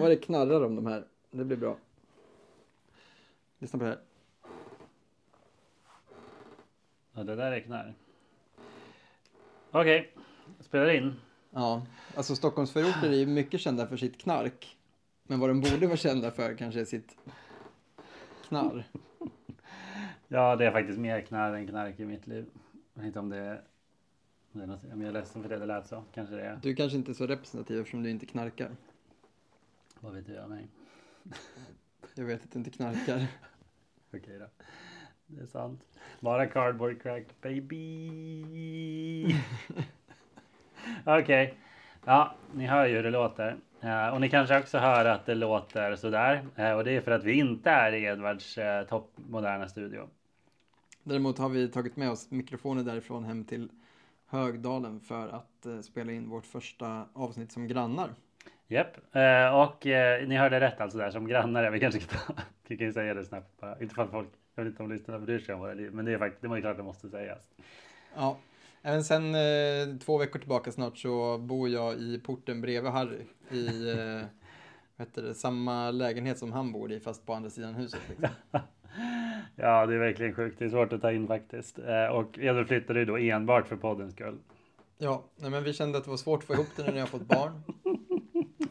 Fan vad det knarrar om de här. Det blir bra. Lyssna på det här. Ja, det där är knarr. Okej, spelar in. Ja, alltså Stockholmsförorter är ju mycket kända för sitt knark. Men vad de borde vara kända för kanske är sitt knarr. Ja, det är faktiskt mer knarr än knark i mitt liv. Jag vet inte om det är... om det är något, om jag är ledsen för det det lät så. Kanske det är. Du kanske inte är så representativ eftersom du inte knarkar. Vad vet du om mig? Jag vet att du inte knarkar. Okej då. Det är sant. Bara cardboard crack baby. Okej. Ja, ni hör ju hur det låter. Eh, och ni kanske också hör att det låter sådär. Uh, och det är för att vi inte är i Edvards uh, toppmoderna studio. Däremot har vi tagit med oss mikrofoner därifrån hem till Högdalen för att uh, spela in vårt första avsnitt som grannar. Japp, och ni hörde rätt alltså där som grannar. Vi kanske ska ta, vi kan säga det snabbt bara. Inte för att folk, jag vet inte om lyssnarna bryr sig om våra liv, men det är faktiskt, det var ju klart det måste sägas. Ja, Även sen eh, två veckor tillbaka snart så bor jag i porten bredvid Harry. I eh, vet det, samma lägenhet som han bor i fast på andra sidan huset. Liksom. ja, det är verkligen sjukt. Det är svårt att ta in faktiskt. Eh, och Edvard flyttade ju då enbart för poddens skull. Ja, nej, men vi kände att det var svårt att få ihop det när jag fått barn.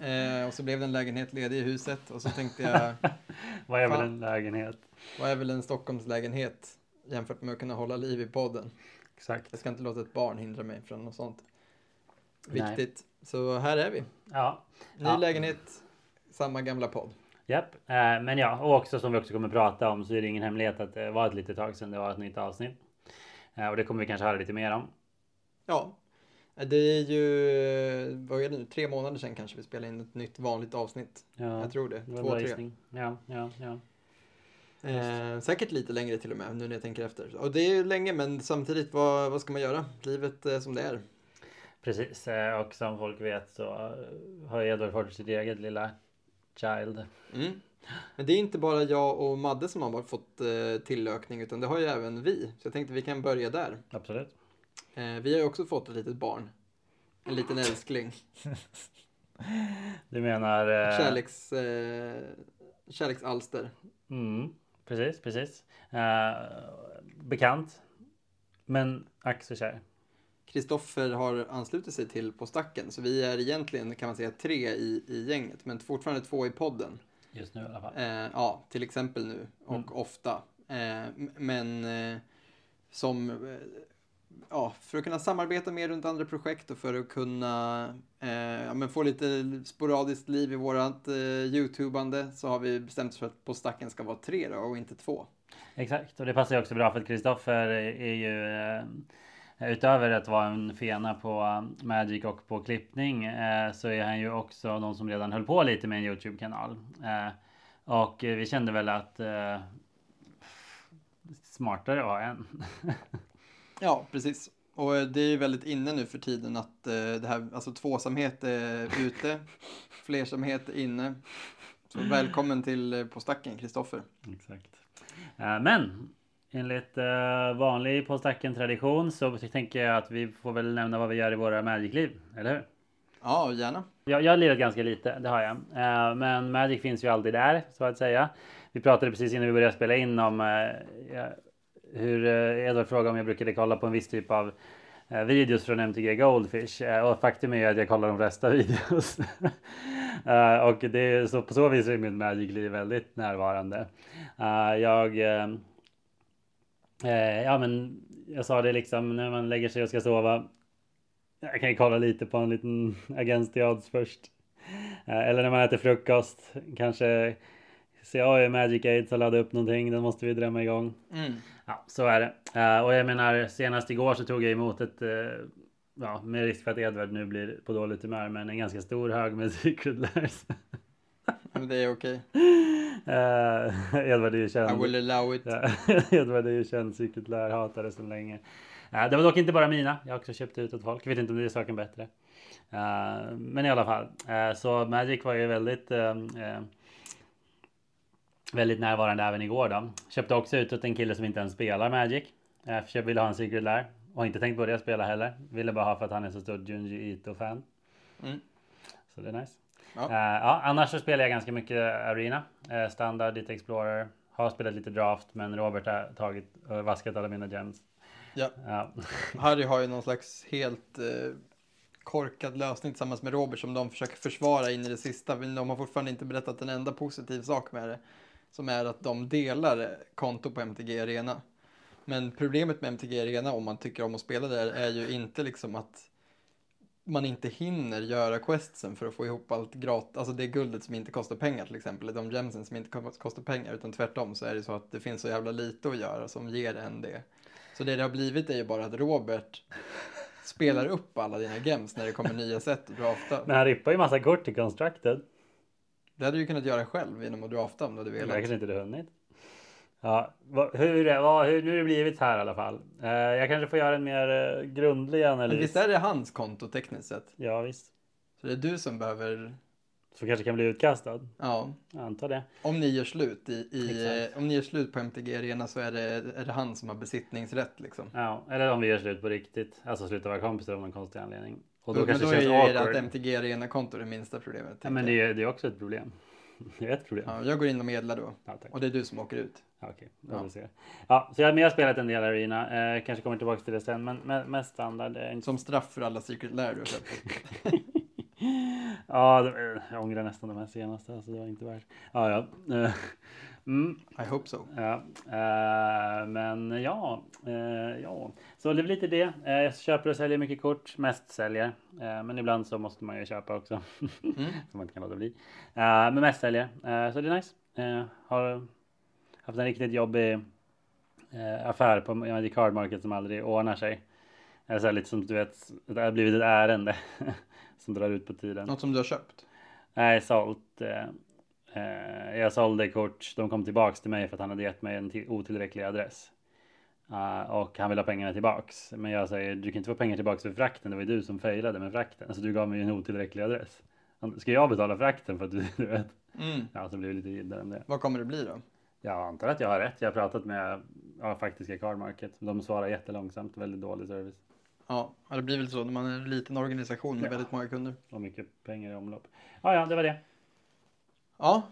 Eh, och så blev det en lägenhet ledig i huset och så tänkte jag. vad är väl en lägenhet? Vad är väl en Stockholmslägenhet jämfört med att kunna hålla liv i podden? Exakt. Jag ska inte låta ett barn hindra mig från något sånt. Viktigt. Nej. Så här är vi. Ja. Ny ja. lägenhet, samma gamla podd. Japp, eh, men ja, och också som vi också kommer prata om så är det ingen hemlighet att det var ett litet tag sedan det var ett nytt avsnitt. Eh, och det kommer vi kanske höra lite mer om. Ja, det är ju, vad är det nu, tre månader sedan kanske vi spelade in ett nytt vanligt avsnitt. Ja, jag tror det. det Två, tre. Ja, ja, ja. Eh, säkert lite längre till och med nu när jag tänker efter. Och det är ju länge men samtidigt vad, vad ska man göra? Livet är som det är. Precis eh, och som folk vet så har Edvard fått sitt eget lilla child. Mm. Men det är inte bara jag och Madde som har fått eh, tillökning utan det har ju även vi. Så jag tänkte vi kan börja där. Absolut. Eh, vi har ju också fått ett litet barn. En liten älskling. Du menar? Eh... Kärleks, eh, kärleksalster. Mm. Precis, precis. Uh, bekant. Men ack så kär. Kristoffer har anslutit sig till På stacken, så vi är egentligen kan man säga tre i, i gänget, men fortfarande två i podden. Just nu i alla fall. Uh, ja, till exempel nu och mm. ofta. Uh, men som ja, för att kunna samarbeta mer runt andra projekt och för att kunna eh, ja, men få lite sporadiskt liv i vårat eh, YouTubande så har vi bestämt oss för att På stacken ska vara tre då, och inte två. Exakt, och det passar ju också bra för att Kristoffer är ju eh, Utöver att vara en fena på eh, Magic och på klippning eh, så är han ju också någon som redan höll på lite med en Youtube-kanal. Eh, och vi kände väl att eh, smartare att ha en. Ja, precis. Och eh, det är ju väldigt inne nu för tiden att eh, det här, alltså tvåsamhet är ute, flersamhet är inne. Så välkommen till eh, På stacken, Kristoffer. Exakt. Men enligt vanlig På stacken tradition så tänker jag att vi får väl nämna vad vi gör i våra Magic-liv, eller hur? Ja, gärna. Jag, jag har lirat ganska lite, det har jag. Men Magic finns ju alltid där, så att säga. Vi pratade precis innan vi började spela in om hur eh, Edvard frågade om jag brukade kolla på en viss typ av eh, videos från MTG Goldfish eh, och faktum är att jag kollar de flesta videos. och det är, så på så vis är mitt Magic-liv väldigt närvarande. jag ja men jag sa det liksom när man lägger sig och ska sova. Jag kan ju kolla lite på en liten Against the Odds först. Eller när man äter frukost. Kanske se ja, Magic Aids har laddat upp någonting. Den måste vi drämma igång. Mm. Ja, så är det. Uh, och jag menar, senast igår så tog jag emot ett, uh, ja, med risk för att Edvard nu blir på dåligt humör, men en ganska stor hög med Secret Lairs. men det är okej. Okay. Uh, Edvard är ju känd. I will allow it. Edvard är ju känd Secret Lair-hatare sedan länge. Det var dock inte bara mina. Jag har också köpt ut åt folk. Jag vet inte om det är saken bättre. Men i alla fall. så Magic var ju väldigt väldigt närvarande även igår då. Köpte också ut åt en kille som inte ens spelar Magic. Eh, jag ville ha en Secret Lair. Och inte tänkt börja spela heller. Ville bara ha för att han är så stor Junji Ito-fan. Mm. Så det är nice. Ja. Uh, ja, annars så spelar jag ganska mycket Arena, uh, standard, lite Explorer. Har spelat lite draft, men Robert har tagit och vaskat alla mina gems. Ja. ja. Harry har ju någon slags helt uh, korkad lösning tillsammans med Robert som de försöker försvara in i det sista. Men de har fortfarande inte berättat en enda positiv sak med det. Som är att de delar konto på MTG Arena. Men problemet med MTG Arena om man tycker om att spela där är ju inte liksom att man inte hinner göra questsen för att få ihop allt gratis, alltså det guldet som inte kostar pengar till exempel, de gemsen som inte kostar pengar, utan tvärtom så är det så att det finns så jävla lite att göra som ger en det. Så det det har blivit är ju bara att Robert spelar upp alla dina gems när det kommer nya sätt att drafta. Men han rippar ju massa kort i Constructed. Det hade du kunnat göra själv genom att drafta om du hade velat. Jag kanske inte hade hunnit. Ja, hur, vad, hur, nu har det blivit här i alla fall. Eh, jag kanske får göra en mer eh, grundlig analys. Men visst är det hans konto tekniskt sett? Ja, visst. Så det är du som behöver... Som kanske kan bli utkastad? Ja. Jag antar det. Om ni gör slut i, i om ni gör slut på MTG Arena så är det, är det han som har besittningsrätt liksom. Ja, eller om vi gör slut på riktigt. Alltså slutar vara kompisar av någon konstig anledning. Och då, då kanske men då är ju ert MTG Arena-konto det minsta problemet. Ja, men det är, det är också ett problem. Det är ett problem. Ja, jag går in och medlar då. Ja, och det är du som åker ut. Ja, Okej, ja. Se. ja, så jag, men jag har spelat en del Arena. Eh, kanske kommer tillbaka till det sen, men mest standard. Eh, inte... Som straff för alla Secret Lair du har köpt. ja, det, jag ångrar nästan de här senaste, alltså det var inte värt. Ja, ja. Eh, mm. I hope so. Ja, uh, men ja, uh, ja, så det blir lite det. Uh, jag köper och säljer mycket kort, mest säljer, men ibland så måste man ju köpa också. mm. så man inte kan låta bli. men mest säljer, så det är nice. har haft en riktigt jobbig affär på Magic Card Market som aldrig ordnar sig. Så lite som du vet, det har blivit ett ärende som drar ut på tiden. Något som du har köpt? Nej, sålt. Eh, jag sålde kort, de kom tillbaks till mig för att han hade gett mig en otillräcklig adress. Uh, och han vill ha pengarna tillbaks. Men jag säger, du kan inte få pengar tillbaks för frakten, det var ju du som failade med frakten. Alltså du gav mig en otillräcklig adress. Ska jag betala frakten för att du, du vet? Mm. Ja, så blir det lite jiddare om det. Vad kommer det bli då? Jag antar att jag har rätt. Jag har pratat med ja, faktiska Card Market. De svarar jättelångsamt, väldigt dålig service. Ja, det blir väl så när man är en liten organisation med ja. väldigt många kunder. Och mycket pengar i omlopp. Ja, ja, det var det. Ja.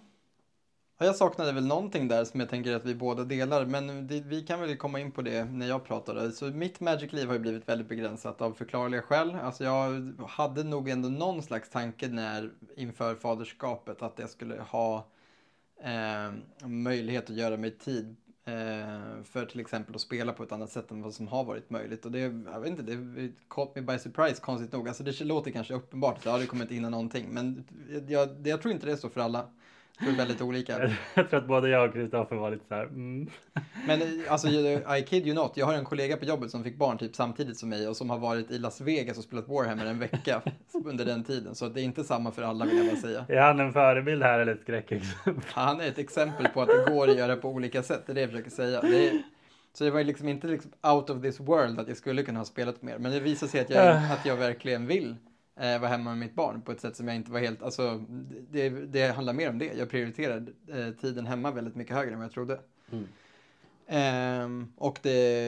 Jag saknade väl någonting där som jag tänker att vi båda delar, men det, vi kan väl komma in på det när jag pratade. Så mitt Magic-liv har ju blivit väldigt begränsat av förklarliga skäl. Alltså jag hade nog ändå någon slags tanke när inför faderskapet att jag skulle ha eh, möjlighet att göra mig tid Eh, för till exempel att spela på ett annat sätt än vad som har varit möjligt. Och det, jag vet inte, det caught me by surprise konstigt nog. Alltså det låter kanske uppenbart, så ja, det kommer inte hinna någonting. Men jag, jag tror inte det är så för alla. Det är väldigt olika. jag tror att både jag och Kristoffer var lite så här. Mm. Men alltså, I kid you not. Jag har en kollega på jobbet som fick barn typ samtidigt som mig och som har varit i Las Vegas och spelat Warhammer en vecka under den tiden. Så det är inte samma för alla vill jag bara säga. Är han en förebild här eller ett skräckexempel? Han är ett exempel på att det går att göra på olika sätt. Det är det jag försöker säga. Det är, så det var liksom inte liksom out of this world att jag skulle kunna ha spelat mer. Men det visar sig att jag, att jag verkligen vill eh, vara hemma med mitt barn på ett sätt som jag inte var helt, alltså det, det handlar mer om det. Jag prioriterar eh, tiden hemma väldigt mycket högre än vad jag trodde. Mm. Um, och det,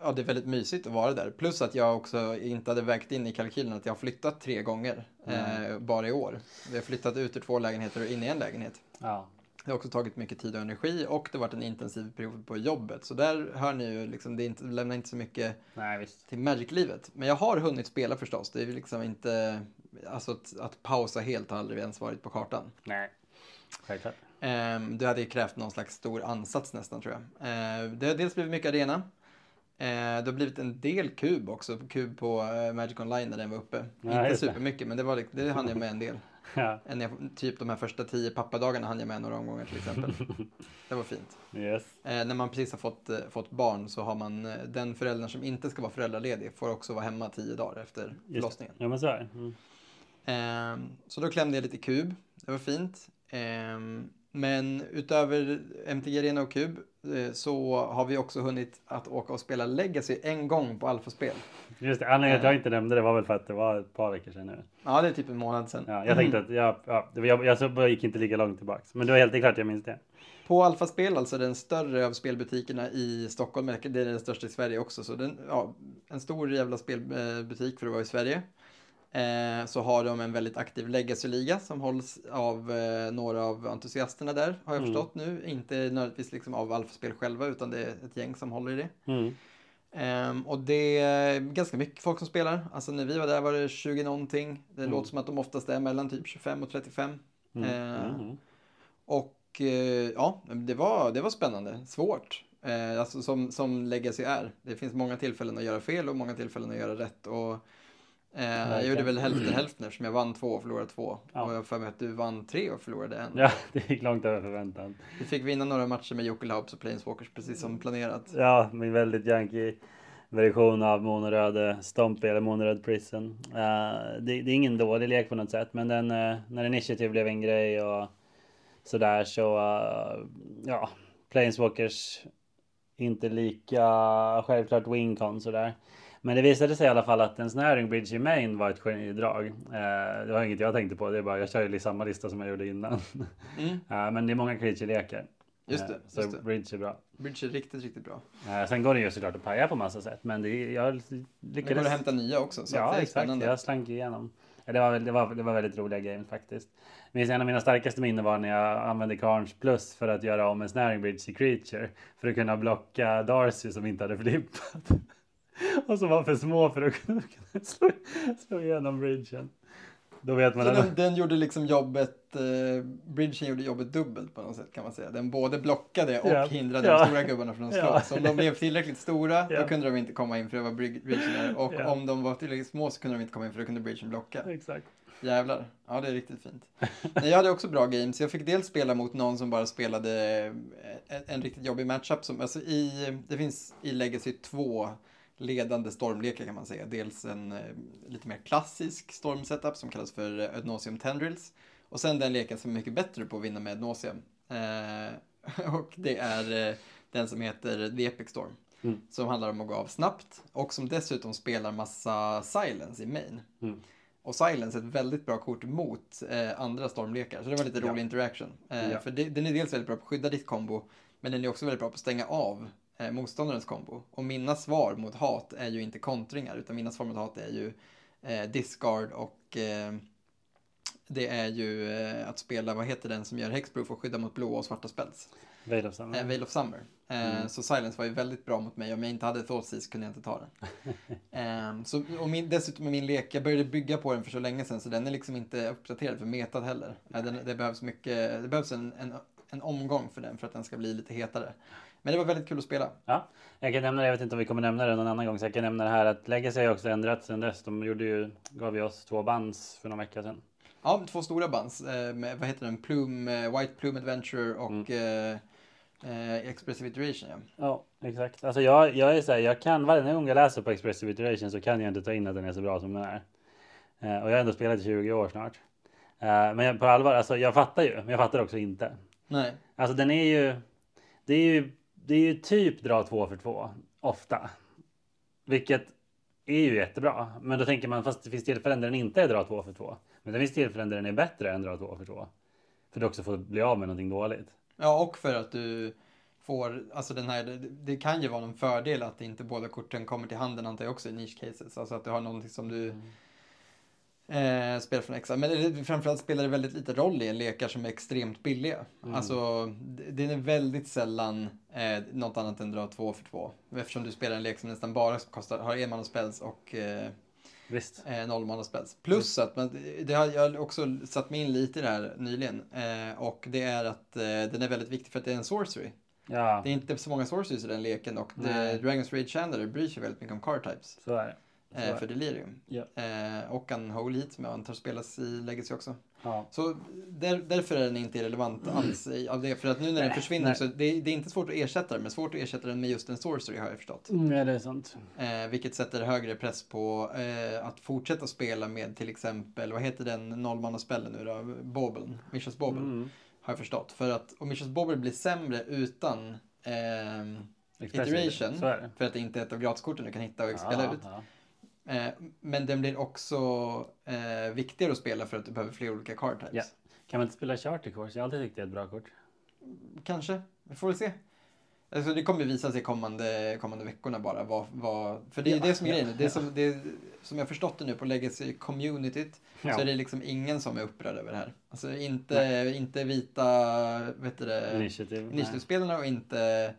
ja, det är väldigt mysigt att vara där. Plus att jag också inte hade vägt in i kalkylen att jag har flyttat tre gånger mm. eh, bara i år. Vi har flyttat ut ur två lägenheter och in i en lägenhet. Ja. Det har också tagit mycket tid och energi och det har varit en intensiv period på jobbet. Så där hör ni ju, liksom, det, inte, lämnar inte så mycket Nej, till Magic-livet. Men jag har hunnit spela förstås. Det är liksom inte, alltså att, att pausa helt har aldrig ens varit på kartan. Nej, självklart. Um, det hade krävt någon slags stor ansats nästan tror jag. Uh, det har dels blivit mycket arena. Uh, det har blivit en del kub också, kub på uh, Magic Online när den var uppe. Ja, inte supermycket men det, var, det hann jag med en del. Ja. En, typ de här första tio pappadagarna hann jag med några omgångar till exempel. det var fint. Yes. Eh, när man precis har fått, eh, fått barn så har man eh, den föräldern som inte ska vara föräldraledig får också vara hemma tio dagar efter förlossningen. Ja, men så är mm. eh, Så då klämde jag lite kub. Det var fint. Ehm, men utöver MTG Arena och Kub eh, så har vi också hunnit att åka och spela Legacy en gång på Alfaspel. Just det, anledningen att jag inte nämnde det var väl för att det var ett par veckor sedan nu. Ja, det är typ en månad sedan. Ja, jag tänkte att jag, ja, jag, jag, jag gick inte lika långt tillbaks. Men det var helt klart jag minns det. På Alfaspel, alltså den större av spelbutikerna i Stockholm, det är den största i Sverige också, så den, ja, en stor jävla spelbutik för att vara i Sverige. Eh, så har de en väldigt aktiv legacy-liga som hålls av eh, några av entusiasterna där, har jag Mm. förstått nu. Inte nödvändigtvis liksom av Alfaspel själva, utan det är ett gäng som håller i det. Mm. Ehm, och det är ganska mycket folk som spelar. Alltså när vi var där var det 20 någonting. Det Mm. låter som att de oftast är mellan typ 25 och 35. Mm. Eh, Mm. Och eh, ja, det var, det var spännande. Svårt. Eh, alltså som, som legacy är. Det finns många tillfällen att göra fel och många tillfällen att göra rätt. Och, eh, jag gjorde väl hälften hälften eftersom jag vann två och förlorade två. Ja. Och jag för mig att du vann tre och förlorade en. Ja, det gick långt över förväntan. Vi fick vinna några matcher med Jokelhaubs och Planeswalkers precis som planerat. Ja, min väldigt janky version av Monoröd Stompy eller Monoröd Prison. Eh, det, det är ingen dålig lek på något sätt, men den, eh, när Initiative blev en grej och sådär så, uh, ja, Planeswalkers inte lika självklart wincon sådär. Men det visade sig i alla fall att en snaring bridge i main var ett genidrag. Eh, det var inget jag tänkte på, det är bara jag kör ju samma lista som jag gjorde innan. Mm, Eh, men det är många creature-lekar. just det. Eh, så Just det. bridge är bra. Bridge är riktigt, riktigt bra. Eh, sen går det ju såklart att paja på massa sätt, men det, jag Det går lyckades. att hämta nya också, så ja, det är exakt. spännande. Jag slank igenom. Det var, det, var, det var väldigt roliga games faktiskt. Minns en av mina starkaste minnen var när jag använde Carns plus för att göra om en snaring bridge i creature. För att kunna blocka Darcy som inte hade flippat. Och som var för små för att kunna slå, slå igenom bridgen. Då vet man Så den, den gjorde liksom jobbet, eh, bridgen gjorde jobbet dubbelt på något sätt kan man säga. Den både blockade och Ja. hindrade Ja. de stora gubbarna från att slå. Ja. Så om de blev tillräckligt stora, då kunde de inte komma in för det var bridgen där. Och om de var tillräckligt små så kunde de inte komma in för då kunde bridgen blocka. Exakt. Jävlar. Ja, det är riktigt fint. Nej, jag hade också bra games. Jag fick dels spela mot någon som bara spelade en, en riktigt jobbig matchup. Som, alltså i, det finns i Legacy två ledande stormlekar kan man säga. Dels en eh, lite mer klassisk stormsetup som kallas för eh, Adnosium Tendrils. Och sen den leken som är mycket bättre på att vinna med Adnosium. Eh, och det är eh, den som heter The Epic Storm. Mm. Som handlar om att gå av snabbt och som dessutom spelar massa silence i main. Mm. Och Silence är ett väldigt bra kort mot eh, andra stormlekar. Så det var lite Ja. rolig interaction. Eh, Ja. För det, den är dels väldigt bra på att skydda ditt kombo, men den är också väldigt bra på att stänga av eh, motståndarens kombo. Och mina svar mot hat är ju inte kontringar, utan mina svar mot hat är ju eh, discard och eh, det är ju eh, att spela, vad heter den som gör hexproof och skydda mot blåa och svarta spells? Veil of Summer. Eh, Veil of Summer. Eh, Mm. Så Silence var ju väldigt bra mot mig. Om jag inte hade Thoughtseize kunde jag inte ta den. Ehm, så, och min, dessutom är min lek, jag började bygga på den för så länge sedan så den är liksom inte uppdaterad för metad heller. Eh, den, det behövs mycket, det behövs en, en, en omgång för den för att den ska bli lite hetare. Men det var väldigt kul att spela. Ja, jag kan nämna det, jag vet inte om vi kommer nämna det någon annan gång, så jag kan nämna det här att Legacy har också ändrats sen dess. De gjorde ju, gav ju oss två bands för någon vecka sedan. Ja, två stora bands. Eh, vad heter den? Plume, eh, White Plume Adventure och eh, eh, Expressive Iteration. Ja. Ja, exakt. Alltså jag, jag är så här, jag kan varje gång jag läser på Expressive Iteration så kan jag inte ta in att den är så bra som den är. Eh, och jag har ändå spelat i 20 år snart. Eh, men jag, på allvar, alltså jag fattar ju, men jag fattar också inte. Nej. Alltså den är ju, det är ju, det är ju typ dra två för två, ofta. Vilket är ju jättebra. Men då tänker man, fast det finns tillfällen där den inte är dra två för två. Men det finns tillfällen där den är bättre än dra två för två. För du också får bli av med någonting dåligt. Ja, och för att du får, alltså den här, det, kan ju vara en fördel att inte båda korten kommer till handen antar jag också i niche cases. Alltså att du har någonting som du eh, spelar från extra. Men det, framförallt spelar det väldigt lite roll i en lekar som är extremt billiga. Mm. Alltså, det, är väldigt sällan eh, något annat än dra två för två. Eftersom du spelar en lek som nästan bara kostar, har en mana spells och eh, Visst. eh, noll mana spells. Plus att man, det har jag har också satt mig in lite i det här nyligen. Eh, och det är att eh, den är väldigt viktig för att det är en sorcery. Ja, Det är inte så många sorceries i den leken och det. Dragons Rage Chandler bryr sig väldigt mycket om card types. så är det. Eh, för Delirium. Ja. Eh, och en Holy Heat som jag antar spelas i Legacy också. Ja. Så där, därför är den inte irrelevant alls i, av det. För att nu när den Nej, försvinner nej. så det, det är inte svårt att ersätta den. Men svårt att ersätta den med just en sorcery har jag förstått. Mm, ja, det är sant. Eh, vilket sätter högre press på eh, att fortsätta spela med till exempel, vad heter den nollmannaspellen nu då? Bobeln, Mishas Bobel. Mm. Har jag förstått. För att om Mishas Bobel blir sämre utan Expressive. Iteration. För att det inte är ett av gratiskorten du kan hitta och spela Ja, ut. Eh, men den blir också eh, viktigare att spela för att du behöver fler olika card types. Ja. Kan man inte spela Charter Course? Jag har alltid tyckt det är ett bra kort. Kanske, vi får väl se. Alltså det kommer visa sig kommande, kommande veckorna bara. Vad, vad, för det är ja, det som är grejen. Det är som, det är, som jag förstått det nu på Legacy-communityt ja. så är det liksom ingen som är upprörd över det här. Alltså inte, inte vita vet du initiativspelarna och inte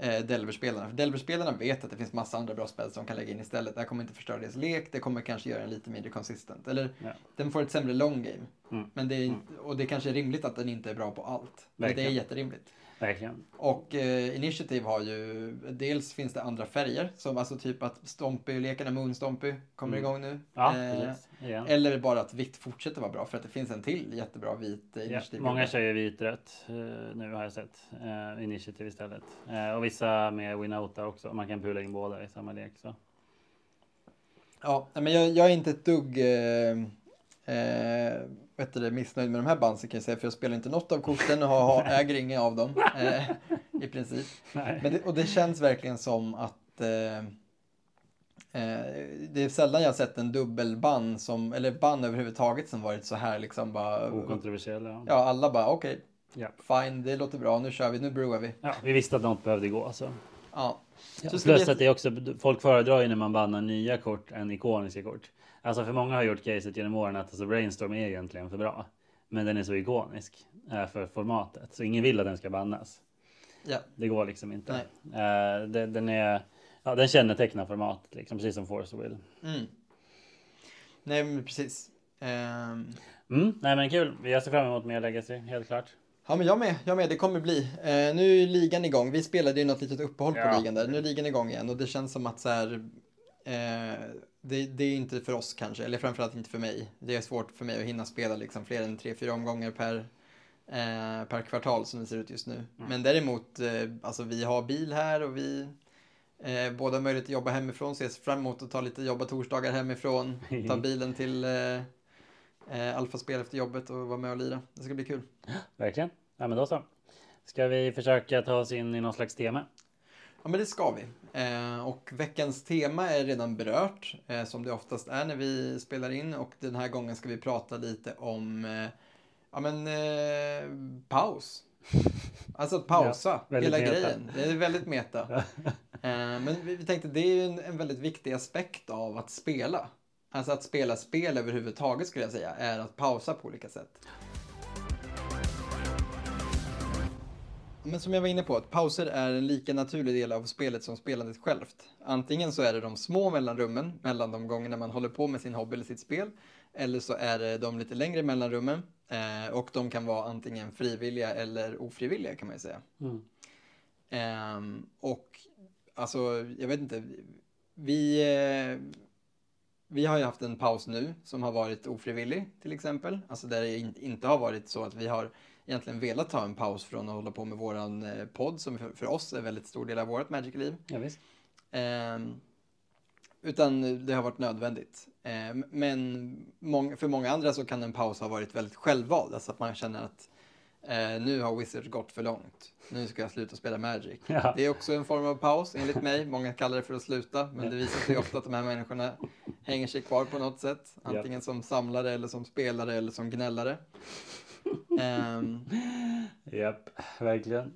eh, Delver-spelarna. För Delver-spelarna vet att det finns massa andra bra spel som kan lägga in istället. Det här kommer inte förstöra deras lek, det kommer kanske göra den lite mindre konsistent. Eller ja. den får ett sämre long game. Mm. Men det är, mm. Och det kanske är rimligt att den inte är bra på allt. Men det är jätterimligt. Verkligen. Och eh, Initiative har ju, dels finns det andra färger, som alltså typ att Stompy-lekarna, Moon Stompy, kommer mm. igång nu. Ja, eh, ja. Eller bara att vitt fortsätter vara bra, för att det finns en till jättebra vit eh, Initiative. Ja, många kör ju vit-rött eh, nu har jag sett, eh, Initiative istället. Eh, och vissa med Winouta också, man kan pula in båda i samma lek. Så. Ja, men jag, jag är inte ett dugg eh, vet du, missnöjd med de här bandsen kan jag säga, för jag spelar inte något av korten och har, äger inga av dem eh, i princip. Men det, och det känns verkligen som att eh, eh, det är sällan jag har sett en dubbelband som, eller band överhuvudtaget som varit så här liksom bara... Okontroversiella. Ja, alla bara okej, okay, ja. fine, det låter bra, nu kör vi, nu brewar vi. Ja, vi visste att något behövde gå alltså. Ja. ja plus att det är också, folk föredrar ju när man bannar nya kort än ikoniska kort. Alltså för många har gjort caset genom åren att alltså Brainstorm är egentligen för bra. Men den är så ikonisk äh, för formatet. Så ingen vill att den ska bannas. Ja. Det går liksom inte. Äh, den, den, är, ja, den kännetecknar formatet liksom, precis som Force Will. Mm. Nej men precis. Um... Mm, nej men kul. Jag ser fram emot mer Legacy, helt klart. Ja men jag med, jag med. Det kommer bli. Eh, nu är ligan igång. Vi spelade ju något litet uppehåll ja. på ligan där. Nu är ligan igång igen och det känns som att så här, eh, det, det, är inte för oss kanske, eller framförallt inte för mig. Det är svårt för mig att hinna spela liksom fler än tre, fyra omgångar per, eh, per kvartal som det ser ut just nu. Mm. Men däremot, eh, alltså vi har bil här och vi eh, båda har möjlighet att jobba hemifrån, ses fram emot att ta lite jobba torsdagar hemifrån, ta bilen till eh, eh, Alfa-spel efter jobbet och vara med och lira. Det ska bli kul. Verkligen. Ja men då så. Ska vi försöka ta oss in i någon slags tema? Ja, men det ska vi. Eh, och veckans tema är redan berört, eh, som det oftast är när vi spelar in. Och den här gången ska vi prata lite om eh, ja, men, eh, paus. Alltså att pausa, ja, hela meta. grejen. Det är väldigt meta. Eh, men vi, vi tänkte det är en, en väldigt viktig aspekt av att spela. Alltså att spela spel överhuvudtaget skulle jag säga, är att pausa på olika sätt. Men som jag var inne på, att pauser är en lika naturlig del av spelet som spelandet självt. Antingen så är det de små mellanrummen mellan de gångerna man håller på med sin hobby eller sitt spel. Eller så är det de lite längre mellanrummen. Eh, och de kan vara antingen frivilliga eller ofrivilliga kan man ju säga. Mm. Eh, och alltså, jag vet inte. Vi, eh, vi har ju haft en paus nu som har varit ofrivillig till exempel. Alltså där det inte har varit så att vi har egentligen velat ta en paus från att hålla på med våran eh, podd som för, för oss är en väldigt stor del av vårt Magic-liv. Ja, visst. Eh, utan det har varit nödvändigt. Eh, men mång, för många andra så kan en paus ha varit väldigt självvald. Alltså att man känner att eh, nu har Wizards gått för långt. Nu ska jag sluta spela Magic. Ja. Det är också en form av paus enligt mig. Många kallar det för att sluta. Men det visar sig ofta att de här människorna hänger sig kvar på något sätt. Antingen ja. som samlare eller som spelare eller som gnällare um, Japp, verkligen.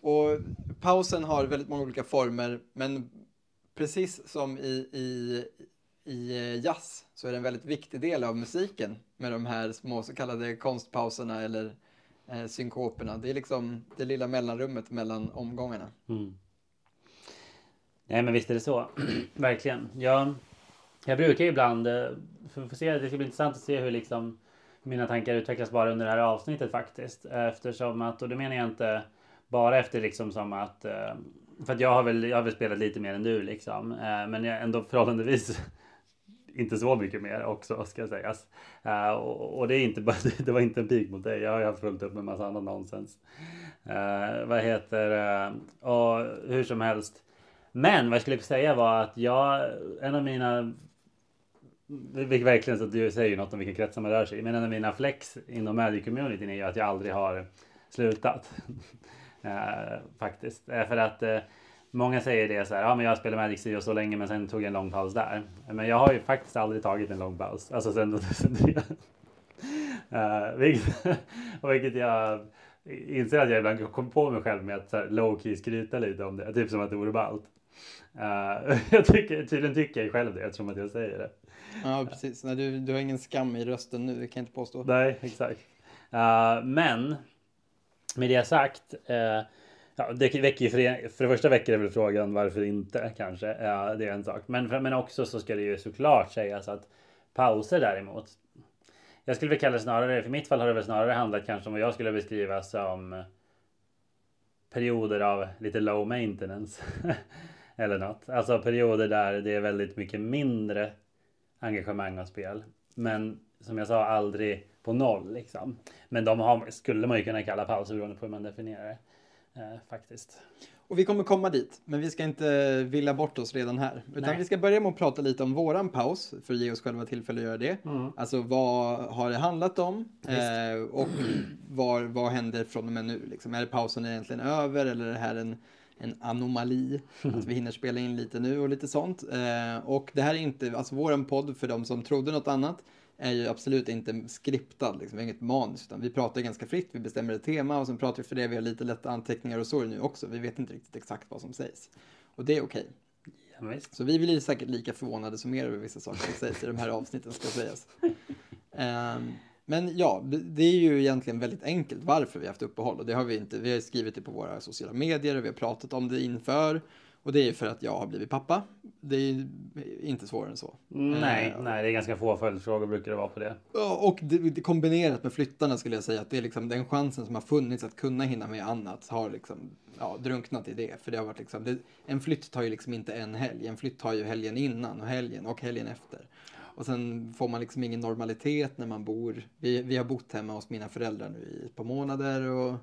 Och pausen har väldigt många olika former, men precis som i, i, i jazz så är det en väldigt viktig del av musiken med de här små så kallade konstpauserna eller eh, synkoperna. Det är liksom det lilla mellanrummet mellan omgångarna. Mm. Nej men visst är det så. Verkligen. Jag, jag brukar ibland, eh, för, för se, det ska bli intressant att se hur liksom mina tankar utvecklas bara under det här avsnittet faktiskt. Eh, eftersom att, och det menar jag inte bara efter liksom som att eh, för att jag har väl, jag har väl spelat lite mer än du liksom. Eh, men jag ändå förhållandevis inte så mycket mer också ska sägas. Uh, och, och, det är inte bara, det var inte en pik mot dig. Jag har ju haft fullt upp med massa annat nonsens. Uh, vad heter uh, och hur som helst. Men vad jag skulle säga var att jag, en av mina vilket verkligen så att du säger något om vilka kretsar man rör sig i. Men en av mina flex inom Magic-communityn är ju att jag aldrig har slutat. uh, faktiskt. Eh, för att uh, många säger det så här, ja men jag spelar Magic si och så länge men sen tog jag en lång paus där. Men jag har ju faktiskt aldrig tagit en lång paus. Alltså sen 2003. uh, vilket, vilket jag inser att jag ibland kommer på mig själv med att så här, low key skryta lite om det. Typ som att det vore ballt. Uh, jag tycker, tydligen tycker jag själv det eftersom att jag säger det. Ja, precis. Nej, du, du har ingen skam i rösten nu, det kan jag inte påstå. Nej, exakt. Uh, men med det sagt. Uh, ja, det väcker för, för det första väcker det väl frågan varför inte kanske. Uh, det är en sak. Men, men också så ska det ju såklart sägas att pauser däremot. Jag skulle väl kalla det snarare, för mitt fall har det väl snarare handlat kanske om vad jag skulle beskriva som perioder av lite low maintenance. Eller något. Alltså perioder där det är väldigt mycket mindre engagemang och spel. Men som jag sa, aldrig på noll liksom. Men de har, skulle man ju kunna kalla pauser beroende på hur man definierar det. Eh, faktiskt. Och vi kommer komma dit, men vi ska inte vilja bort oss redan här. Utan Nej. vi ska börja med att prata lite om våran paus, för att ge oss själva tillfälle att göra det. Mm. Alltså vad har det handlat om? Eh, och var, vad händer från och med nu? Liksom? Är pausen egentligen över eller är det här en en anomali. Att vi hinner spela in lite nu och lite sånt. Eh, och det här är inte, alltså våran podd för de som trodde något annat är ju absolut inte skriptad, liksom, vi har inget manus, utan vi pratar ganska fritt, vi bestämmer ett tema och sen pratar vi för det, vi har lite lätta anteckningar och så nu också, vi vet inte riktigt exakt vad som sägs. Och det är okej. Okay. Ja, så vi blir säkert lika förvånade som er över vissa saker som sägs i de här avsnitten, ska sägas. Um, Men ja, det är ju egentligen väldigt enkelt varför vi har haft uppehåll och det har vi inte. Vi har skrivit det på våra sociala medier och vi har pratat om det inför. Och det är för att jag har blivit pappa. Det är inte svårare än så. Nej, eh, nej det är ganska få följdfrågor brukar det vara på det. Och det, det, kombinerat med flyttarna skulle jag säga att det är liksom den chansen som har funnits att kunna hinna med annat har liksom ja, drunknat i det. För det har varit liksom, det, en flytt tar ju liksom inte en helg. En flytt tar ju helgen innan och helgen och helgen efter. Och sen får man liksom ingen normalitet när man bor. Vi, vi har bott hemma hos mina föräldrar nu i ett par månader och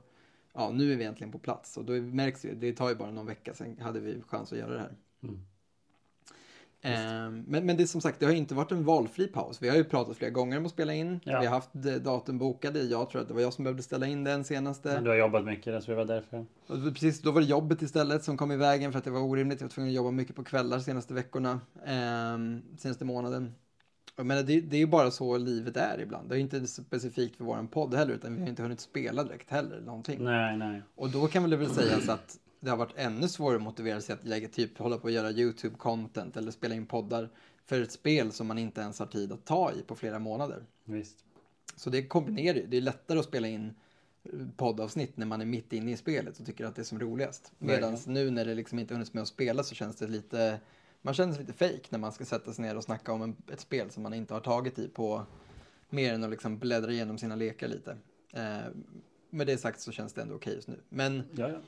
ja, nu är vi äntligen på plats. Och då märks det, det tar ju bara någon vecka, sen hade vi chans att göra det här. Mm. Eh, men, men det som sagt, det har inte varit en valfri paus. Vi har ju pratat flera gånger om att spela in. Ja. Vi har haft datum bokade. Jag tror att det var jag som behövde ställa in den senaste. Men du har jobbat mycket, tror det var därför. Och precis, då var det jobbet istället som kom i vägen för att det var orimligt. Jag var tvungen att jobba mycket på kvällar senaste veckorna, eh, senaste månaden. Men det, det är ju bara så livet är ibland. Det är inte specifikt för våran podd heller, utan vi har inte hunnit spela direkt heller. Någonting. Nej, nej. Och då kan väl väl sägas att det har varit ännu svårare att motivera sig att lägga, typ hålla på att göra YouTube-content eller spela in poddar för ett spel som man inte ens har tid att ta i på flera månader. Visst. Så det kombinerar ju. Det är lättare att spela in poddavsnitt när man är mitt inne i spelet och tycker att det är som roligast. Medan nu när det liksom inte hunnits med att spela så känns det lite man känner sig lite fake när man ska sätta sig ner och snacka om en, ett spel som man inte har tagit i på mer än att liksom bläddra igenom sina lekar lite. Eh, med det sagt så känns det ändå okej just nu. Men ja, ja.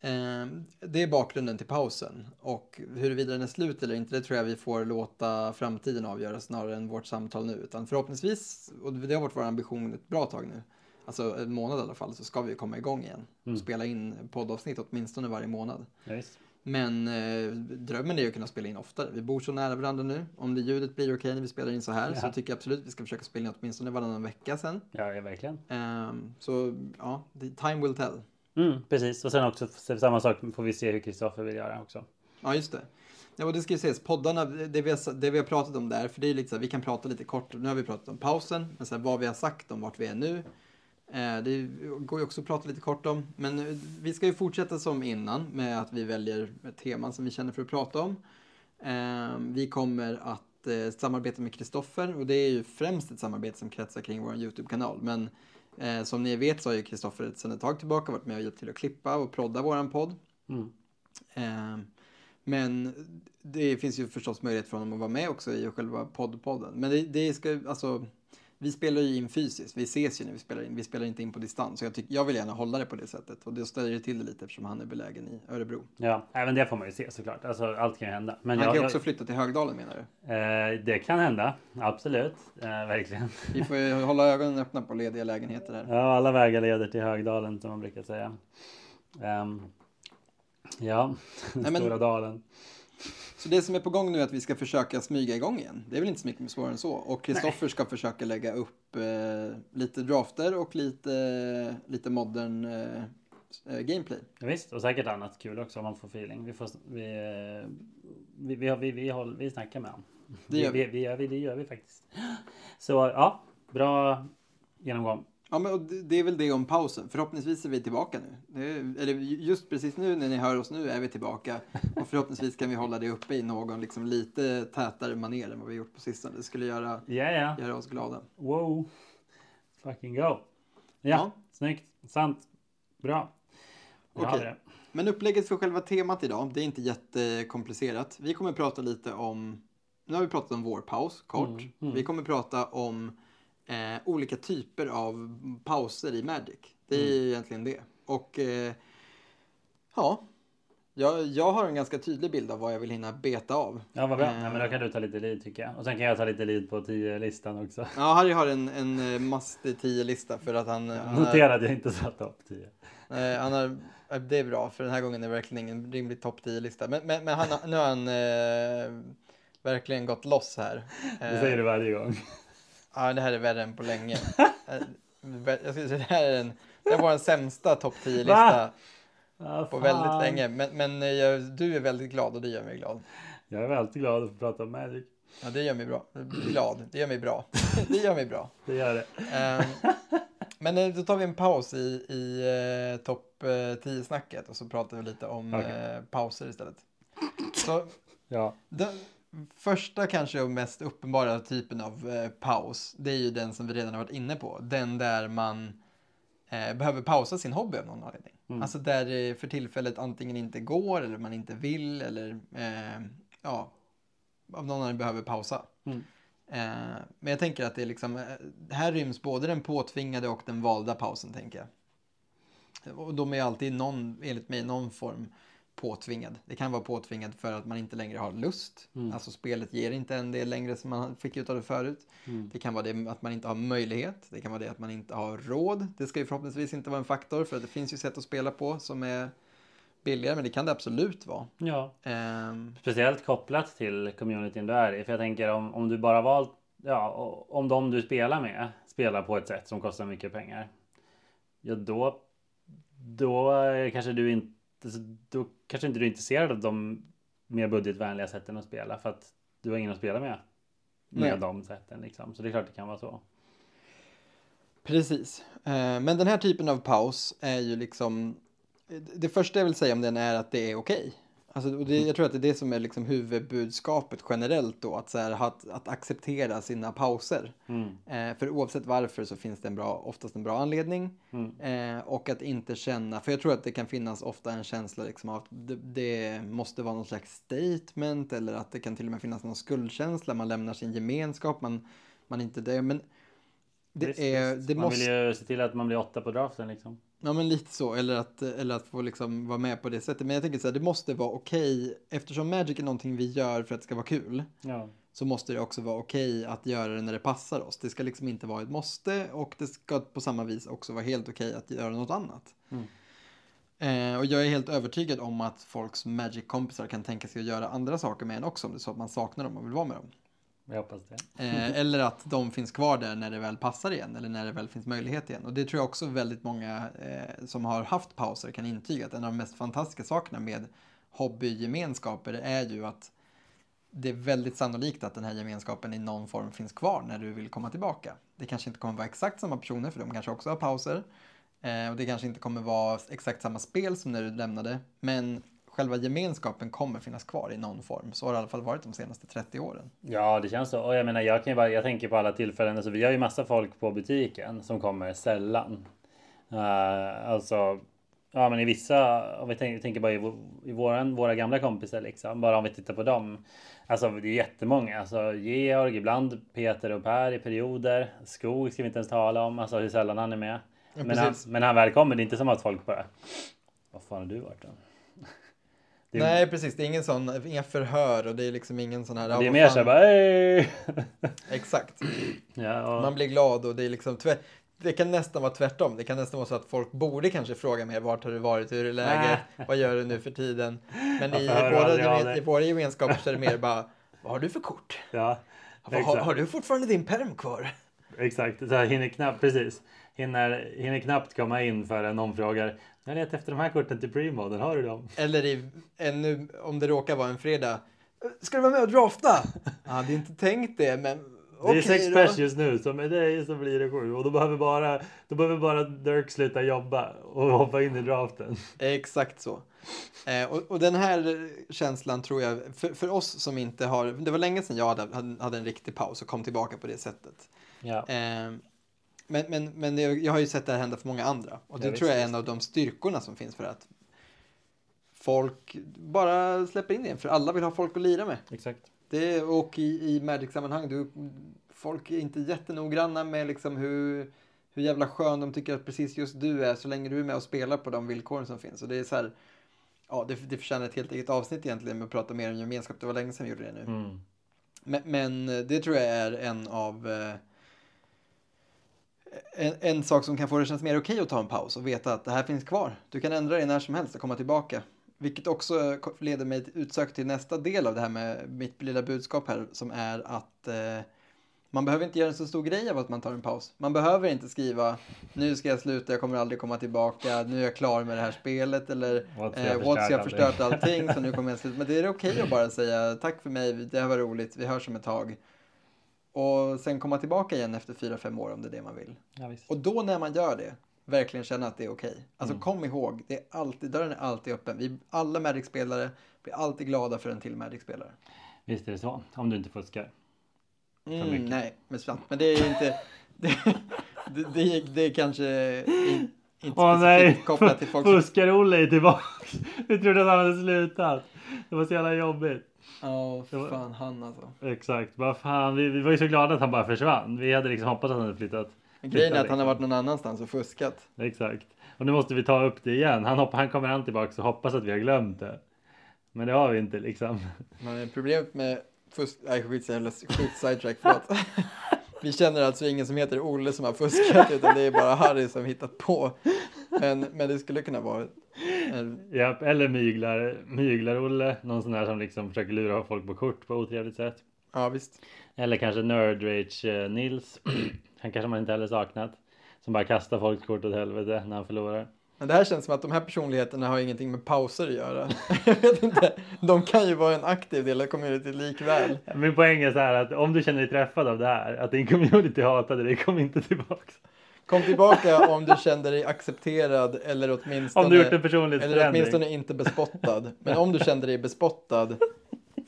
Eh, det är bakgrunden till pausen. Och huruvida den är slut eller inte, det tror jag vi får låta framtiden avgöra snarare än vårt samtal nu. Utan förhoppningsvis, och det har varit vår ambition ett bra tag nu, alltså en månad i alla fall, så ska vi komma igång igen. Mm. Spela in poddavsnitt åtminstone varje månad. Ja, men eh, drömmen är ju att kunna spela in oftare. Vi bor så nära varandra nu. Om det ljudet blir okej när vi spelar in så här ja. så tycker jag absolut att vi ska försöka spela in åtminstone varannan vecka sen. Ja, ja verkligen. Eh, så ja, time will tell. Mm, precis, och sen också samma sak får vi se hur Kristoffer vill göra också. Ja, just det. Ja, och det ska ju ses, poddarna, det vi, har, det vi har pratat om där, för det är lite så här, vi kan prata lite kort, nu har vi pratat om pausen, men sen vad vi har sagt om vart vi är nu, det går ju också att prata lite kort om. Men eh, vi ska ju fortsätta som innan med att vi väljer teman som vi känner för att prata om. Eh, vi kommer att samarbeta med Kristoffer och det är ju främst ett samarbete som kretsar kring vår YouTube-kanal. Men som ni vet så har ju Kristoffer sedan ett tag tillbaka varit med och hjälpt till att klippa och prodda våran podd. Mm. Men det finns ju förstås möjlighet för honom att vara med också i själva poddpodden. Men det, det ska, alltså vi spelar ju in fysiskt, vi ses ju när vi spelar in, vi spelar inte in på distans. Så jag, tyck, jag vill gärna hålla det på det sättet och det ställer till det lite eftersom han är belägen i Örebro. Ja, även det får man ju se såklart. Alltså, allt kan ju hända. Men han jag, kan ju också flytta till Högdalen menar du? Eh, det kan hända, absolut. Eh, verkligen. Vi får ju hålla ögonen öppna på lediga lägenheter här. Ja, alla vägar leder till Högdalen som man brukar säga. Um, ja, Nej, men... Stora dalen. Så det som är på gång nu är att vi ska försöka smyga igång igen. Det är väl inte så mycket svårare än så. Och Kristoffer ska försöka lägga upp eh, lite drafter och lite, lite modern eh, eh, gameplay. Ja, visst, och säkert annat kul också om man får feeling. Vi, får, vi, eh, vi, vi, vi, vi, vi, vi snackar med honom. Det gör vi. Vi, vi, vi, det gör vi faktiskt. Så ja, bra genomgång. Ja, men det är väl det om pausen. Förhoppningsvis är vi tillbaka nu. Är, eller just precis nu när ni hör oss nu är vi tillbaka. Och förhoppningsvis kan vi hålla det uppe i någon liksom lite tätare manér än vad vi gjort på sistone. Det skulle göra, Ja, ja. göra oss glada. Wow. Fucking go. Ja, Ja. snyggt. Sant. Bra. Okej. det. Men upplägget för själva temat idag, det är inte jättekomplicerat. Vi kommer prata lite om, nu har vi pratat om vår paus, kort. Mm, mm. Vi kommer prata om eh, olika typer av pauser i Magic. Det är Mm. egentligen det. Och eh, ja, jag, jag har en ganska tydlig bild av vad jag vill hinna beta av. Ja, vad bra. Eh. Ja, men då kan du ta lite lead tycker jag. Och sen kan jag ta lite lead på 10-listan också. Ja, Harry har en, en eh, mastig 10-lista för att han, han, Notera att jag inte satt topp 10. eh, han har, eh, det är bra för den här gången är det verkligen ingen rimlig topp 10-lista. Men, men, men han, nu har han eh, verkligen gått loss här. Det Eh, säger du varje gång. Ja, det här är värre än på länge. Eh, Jag skulle säga det här är en, det här var den sämsta topp 10-lista Va? Ah, på väldigt länge. Men, men eh, jag, du är väldigt glad och det gör mig glad. Jag är alltid glad att få prata om Magic. Ja, det gör mig bra. Glad. Det gör mig bra. Det gör mig bra. Det gör det. Ehm, men eh, då tar vi en paus i, i eh, topp eh, 10-snacket och så pratar vi lite om Okej. eh, pauser istället. Så Ja. den första kanske och mest uppenbara typen av eh, paus, det är ju den som vi redan har varit inne på. Den där man eh, behöver pausa sin hobby av någon anledning. Mm. Alltså där det för tillfället antingen inte går eller man inte vill eller eh, ja, av någon anledning behöver pausa. Mm. Eh, men jag tänker att det är liksom, eh, här ryms både den påtvingade och den valda pausen tänker jag. Och de är alltid någon, enligt mig, någon form påtvingad. Det kan vara påtvingad för att man inte längre har lust. Mm. Alltså spelet ger inte en det längre som man fick ut av det förut. Mm. Det kan vara det att man inte har möjlighet. Det kan vara det att man inte har råd. Det ska ju förhoppningsvis inte vara en faktor för att det finns ju sätt att spela på som är billigare. Men det kan det absolut vara. ja. Ehm, Speciellt kopplat till communityn du är i. För jag tänker om, om du bara valt, ja, om de du spelar med spelar på ett sätt som kostar mycket pengar. Ja, då, då kanske du inte, då kanske inte du är intresserad av de mer budgetvänliga sätten att spela. För att du har ingen att spela med. Med Nej. de sätten liksom. Så det är klart det kan vara så. Precis. Eh, Men den här typen av paus är ju liksom... Det första jag vill säga om den är att det är okej. Alltså, det, jag tror att det är det som är liksom huvudbudskapet generellt då. Att, så här, att, att acceptera sina pauser. Mm. Eh, för oavsett varför så finns det en bra, oftast en bra anledning. Mm. Eh, och att inte känna, för jag tror att det kan finnas ofta en känsla liksom av att det, det måste vara någon slags statement. Eller att det kan till och med finnas någon skuldkänsla. Man lämnar sin gemenskap, man, man inte det. Men det Visst, är, visst. det man måste... vill ju se till att man blir åtta på draften liksom. Ja men lite så, eller att, eller att få liksom vara med på det sättet. Men jag tänker så här, det måste vara okej, eftersom Magic är någonting vi gör för att det ska vara kul, Ja. så måste det också vara okej att göra det när det passar oss. Det ska liksom inte vara ett måste och det ska på samma vis också vara helt okej att göra något annat. Mm. Eh, och jag är helt övertygad om att folks Magic-kompisar kan tänka sig att göra andra saker med en också om det är så att man saknar dem och vill vara med dem. Jag hoppas det. Eh, eller att de finns kvar där när det väl passar igen eller när det väl finns möjlighet igen. Och det tror jag också väldigt många eh, som har haft pauser kan intyga att en av de mest fantastiska sakerna med hobbygemenskaper är ju att det är väldigt sannolikt att den här gemenskapen i någon form finns kvar när du vill komma tillbaka. Det kanske inte kommer vara exakt samma personer för de kanske också har pauser. Eh, och det kanske inte kommer vara exakt samma spel som när du lämnade. Men själva gemenskapen kommer finnas kvar i någon form. Så har det i alla fall varit de senaste 30 åren. Ja, det känns så. Och jag menar, jag kan bara, jag tänker på alla tillfällen. Alltså, vi har ju massa folk på butiken som kommer sällan. Uh, alltså, ja, men i vissa, om vi tänker, tänker bara i, i våran, våra gamla kompisar liksom, bara om vi tittar på dem. Alltså, det är jättemånga. Alltså, Georg, ibland Peter och Per i perioder. Skog ska vi inte ens tala om. Alltså hur sällan han är med. Ja, men, han, men han väl kommer, det är inte som att folk bara. Vad fan har du varit då? Är- Nej, precis. Det är ingen sån, inga förhör och det är liksom ingen sån här... Det är mer fan- så här bara! Exakt. ja, och, Man blir glad och det är liksom... tvär- Det kan nästan vara tvärtom. Det kan nästan vara så att folk borde kanske fråga mer. Vart har du varit? Hur är läget? Vad gör du nu för tiden? Men i, våra, i våra gemenskaper så är det mer bara... Vad har du för kort? ja, Har, har du fortfarande din perm kvar? Exakt, så här, hinner knappt, precis. Hinner, hinner knappt komma in förrän någon frågar. Jag har letat efter de här korten till premoden, har du dem? Eller i, ännu, om det råkar vara en fredag. Ska du vara med och drafta? Jag hade inte tänkt det, men Det är sex pers just nu, så med dig så blir det sju. Och då behöver bara, då behöver bara Dirk sluta jobba och hoppa in i draften. Exakt så. Eh, och, och den här känslan tror jag, för, för oss som inte har, det var länge sedan jag hade, hade, hade en riktig paus och kom tillbaka på det sättet. Ja. Eh, men men, men jag har ju sett det här hända för många andra. Och det Ja, tror jag är en av de styrkorna som finns för att folk bara släpper in det. För alla vill ha folk att lira med. Exakt. Det, och i, i Magic-sammanhang, du, folk är inte jättenoggranna med liksom hur, hur jävla skön de tycker att precis just du är så länge du är med och spelar på de villkoren som finns. Och det är så här, ja det, det förtjänar ett helt eget avsnitt egentligen med att prata mer om gemenskap. Det var länge sedan vi gjorde det nu. Mm. Men, men det tror jag är en av eh, en, en sak som kan få det att kännas mer okej att ta en paus och veta att det här finns kvar. Du kan ändra dig när som helst och komma tillbaka. Vilket också leder mig utsökt till nästa del av det här med mitt lilla budskap här som är att eh, man behöver inte göra en så stor grej av att man tar en paus. Man behöver inte skriva nu ska jag sluta, jag kommer aldrig komma tillbaka, nu är jag klar med det här spelet eller What's eh, jag förstört allting så nu kommer jag sluta. Men det är okej att bara säga tack för mig, det här var roligt, vi hörs om ett tag. Och sen komma tillbaka igen efter fyra fem år om det är det man vill. Ja. Och då när man gör det, verkligen känna att det är okej. Alltså Mm. kom ihåg, det är alltid, dörren är alltid öppen. Vi alla Magic-spelare blir alltid glada för en till Magic-spelare. Visst är det så. Om du inte fuskar. Mm, nej, men sant. Men det är inte... Det, det, det, det är kanske in, inte Åh nej! kopplat till folk som... Fuskar-Olle är tillbaka. Vi trodde att han hade slutat. Det var så jävla jobbigt. Ja, var- fan han alltså. Exakt. Vad fan. Vi, vi var ju så glada att han bara försvann. Vi hade liksom hoppats att han hade flyttat. Men grejen är att han har liksom. varit någon annanstans och fuskat. Exakt. Och nu måste vi ta upp det igen. Han, hoppar, han kommer han tillbaka och hoppas att vi har glömt det. Men det har vi inte liksom. Men problemet med fusk... Nej, skit jävla skit sidetrack, förlåt. Vi känner alltså ingen som heter Olle som har fuskat, utan det är bara Harry som hittat på. Men, men det skulle kunna vara... En, Ja, eller myglar, myglar-Olle. Någon sån där som liksom försöker lura folk på kort på otrevligt sätt. ja, visst. Eller kanske Nerd Rage eh, Nils. Han kanske man inte heller saknat. Som bara kastar folks kort åt helvete när han förlorar. Men det här känns som att de här personligheterna har ingenting med pauser att göra. Jag vet inte. De kan ju vara en aktiv del av communityt likväl. Min poäng är så här att om du känner dig träffad av det här, att din community hatade dig, kom inte tillbaks. Kom tillbaka om du kände dig accepterad eller åtminstone... Om du gjort en Eller åtminstone inte bespottad. Men om du kände dig bespottad,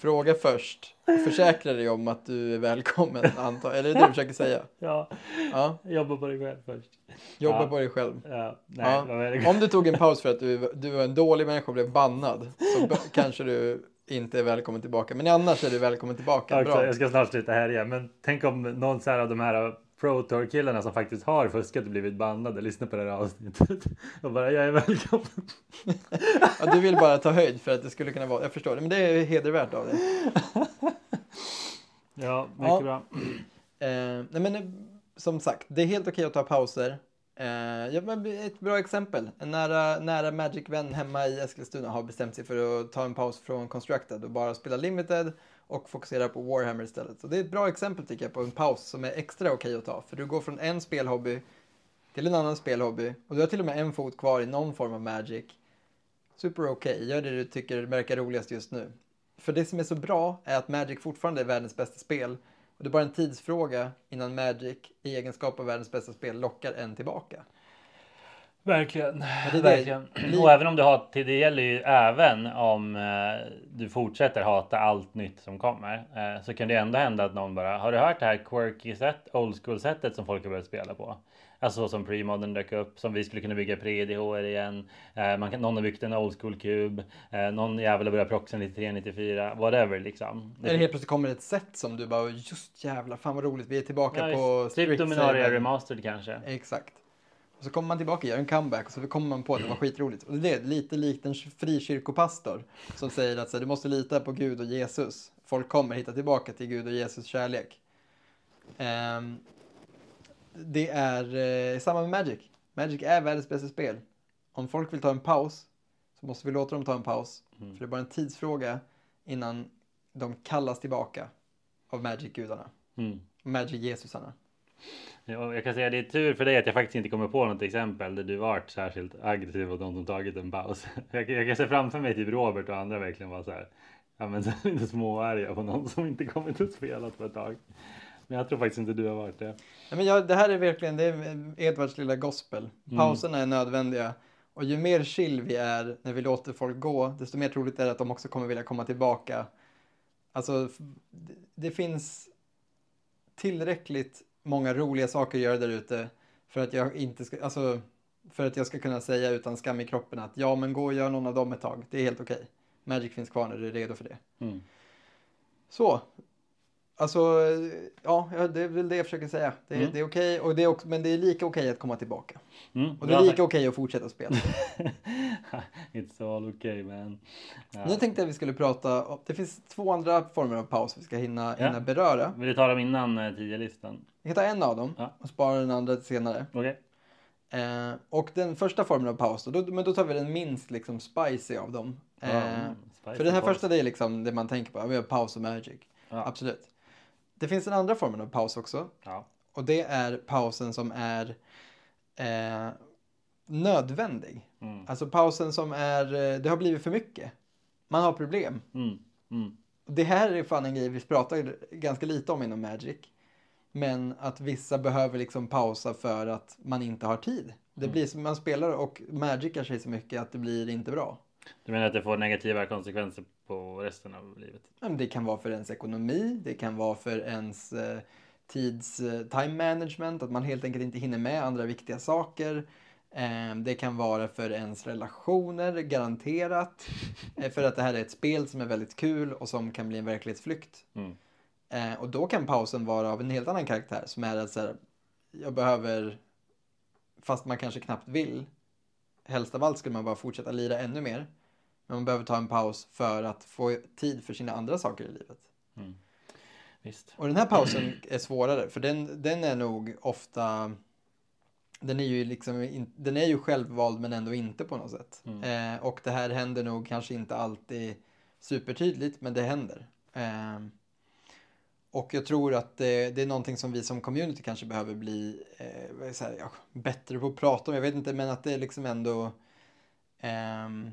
fråga först. Och försäkra dig om att du är välkommen, antar Eller är det du försöker säga? Ja, Ja, jobba på dig själv först. jobba Ja. på dig själv. Ja, nej, Ja. Om du tog en paus för att du, du var en dålig människa och blev bannad, så kanske du inte är välkommen tillbaka. Men annars är du välkommen tillbaka. Bra. jag ska snart sluta här igen, men tänk om någon av de här Pro Tour killarna som faktiskt har fuskat och blivit bannade lyssnar på det här avsnittet och bara jag är välkommen. Ja, du vill bara ta höjd för att det skulle kunna vara, jag förstår det, men det är hedervärt av dig. Ja, mycket Ja. bra. Eh, nej men eh, som sagt, det är helt okej att ta pauser. Eh, ja, ett bra exempel. En nära, nära Magic-vän hemma i Eskilstuna har bestämt sig för att ta en paus från Constructed och bara spela Limited och fokuserar på Warhammer istället. Så det är ett bra exempel tycker jag på en paus som är extra okej att ta. För du går från en spelhobby till en annan spelhobby och du har till och med en fot kvar i någon form av Magic. Super okej, gör det du tycker verkar roligast just nu. För det som är så bra är att Magic fortfarande är världens bästa spel och det är bara en tidsfråga innan Magic i egenskap av världens bästa spel lockar en tillbaka. Verkligen. det är det. Verkligen. Li- Och även om du har, det gäller ju även om eh, du fortsätter hata allt nytt som kommer. Eh, så kan det ändå hända att någon bara, har du hört det här quirky set, old school sättet som folk har börjat spela på? Alltså som pre-modern dök upp, som vi skulle kunna bygga pre-DH igen. Eh, man kan, någon har byggt en old school kub. Eh, någon jävel har börjat proxa 93, 94, whatever liksom. Eller helt plötsligt kommer ett sätt som du bara, just jävla fan vad roligt, vi är tillbaka Ja, på typ Dominaria. Remastered kanske. Exakt. Och så kommer man tillbaka, gör en comeback och så kommer man på att det var skitroligt. Och det är lite likt en frikyrkopastor som säger att så du måste lita på Gud och Jesus. Folk kommer hitta tillbaka till Gud och Jesus kärlek. Ehm, det är eh, samma med Magic. Magic är världens bästa spel. Om folk vill ta en paus så måste vi låta dem ta en paus. Mm. För det är bara en tidsfråga innan de kallas tillbaka av Magic-gudarna. Mm. Magic-Jesusarna. Ja, jag kan säga det är tur för dig att jag faktiskt inte kommer på något exempel där du varit särskilt aggressiv och de som tagit en paus. Jag, jag kan se framför mig typ Robert och andra verkligen var så här. Ja men lite småarga på någon som inte kommit och spelat på ett tag. Men jag tror faktiskt inte du har varit det. Nej, men jag, det här är verkligen det är Edvards lilla gospel. Pauserna är nödvändiga. Och ju mer chill vi är när vi låter folk gå, desto mer troligt är det att de också kommer vilja komma tillbaka. Alltså, det, det finns tillräckligt många roliga saker att göra där ute för att jag inte ska, alltså, för att jag ska kunna säga utan skam i kroppen att ja, men gå och gör någon av dem ett tag. Det är helt okej. Magic finns kvar när du är redo för det. Mm. Så. Alltså, ja, det är väl det jag försöker säga. Det, är- Mm. det är okej, och det är också, men det är lika okej att komma tillbaka. Mm. Och det är lika okej att fortsätta spela. It's all okay man. Ja. Nu tänkte jag att vi skulle prata, om- det finns två andra former av paus vi ska hinna, Ja. hinna beröra. Vill du ta dem innan eh, 10-listan? Vi hittar en av dem Ja. och sparar den andra till senare. Okej. Eh, och den första formen av paus, då, då, men då tar vi den minst liksom spicy av dem. Eh, Mm, för den här paus. första det är liksom det man tänker på, vi har paus och magic. Absolut. Det finns den andra formen av paus också. Ja. Och det är pausen som är eh, nödvändig. Mm. Alltså pausen som är, eh, det har blivit för mycket. Man har problem. Mm. Mm. Det här är fan en grej vi pratar ganska lite om inom Magic. Men att vissa behöver liksom pausa för att man inte har tid. Det Mm. blir som man spelar och magicar sig så mycket att det blir inte bra. Du menar att det får negativa konsekvenser på resten av livet? Det kan vara för ens ekonomi, det kan vara för ens eh, tids eh, time management, att man helt enkelt inte hinner med andra viktiga saker. Eh, det kan vara för ens relationer, garanterat. För att det här är ett spel som är väldigt kul och som kan bli en verklighetsflykt. Mm. Och då kan pausen vara av en helt annan karaktär som är att så här, jag behöver, fast man kanske knappt vill, helst av allt skulle man bara fortsätta lira ännu mer. Men man behöver ta en paus för att få tid för sina andra saker i livet. Mm. Visst. Och den här pausen är svårare för den, den är nog ofta, den är ju liksom, den är ju självvald men ändå inte på något sätt. Mm. Eh, och det här händer nog kanske inte alltid supertydligt men det händer. Eh, och jag tror att det, det är någonting som vi som community kanske behöver bli eh, här, ja, bättre på att prata om. Jag vet inte, men att det är liksom ändå ehm,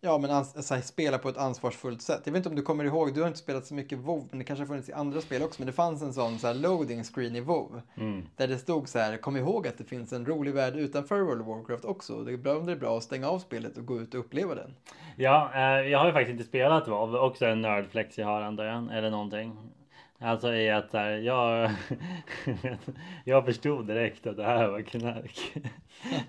Ja, men ans- här, spela på ett ansvarsfullt sätt. Jag vet inte om du kommer ihåg, du har inte spelat så mycket WoW, men det kanske har funnits i andra spel också. Men det fanns en sån så här, loading screen i WoW. Mm. Där det stod så här, kom ihåg att det finns en rolig värld utanför World of Warcraft också. Det är bra om det är bra att stänga av spelet och gå ut och uppleva den. Ja, eh, jag har ju faktiskt inte spelat WoW. Också en nördflex jag har antar jag. Eller någonting. Alltså i att här, jag, jag förstod direkt att det här var knark.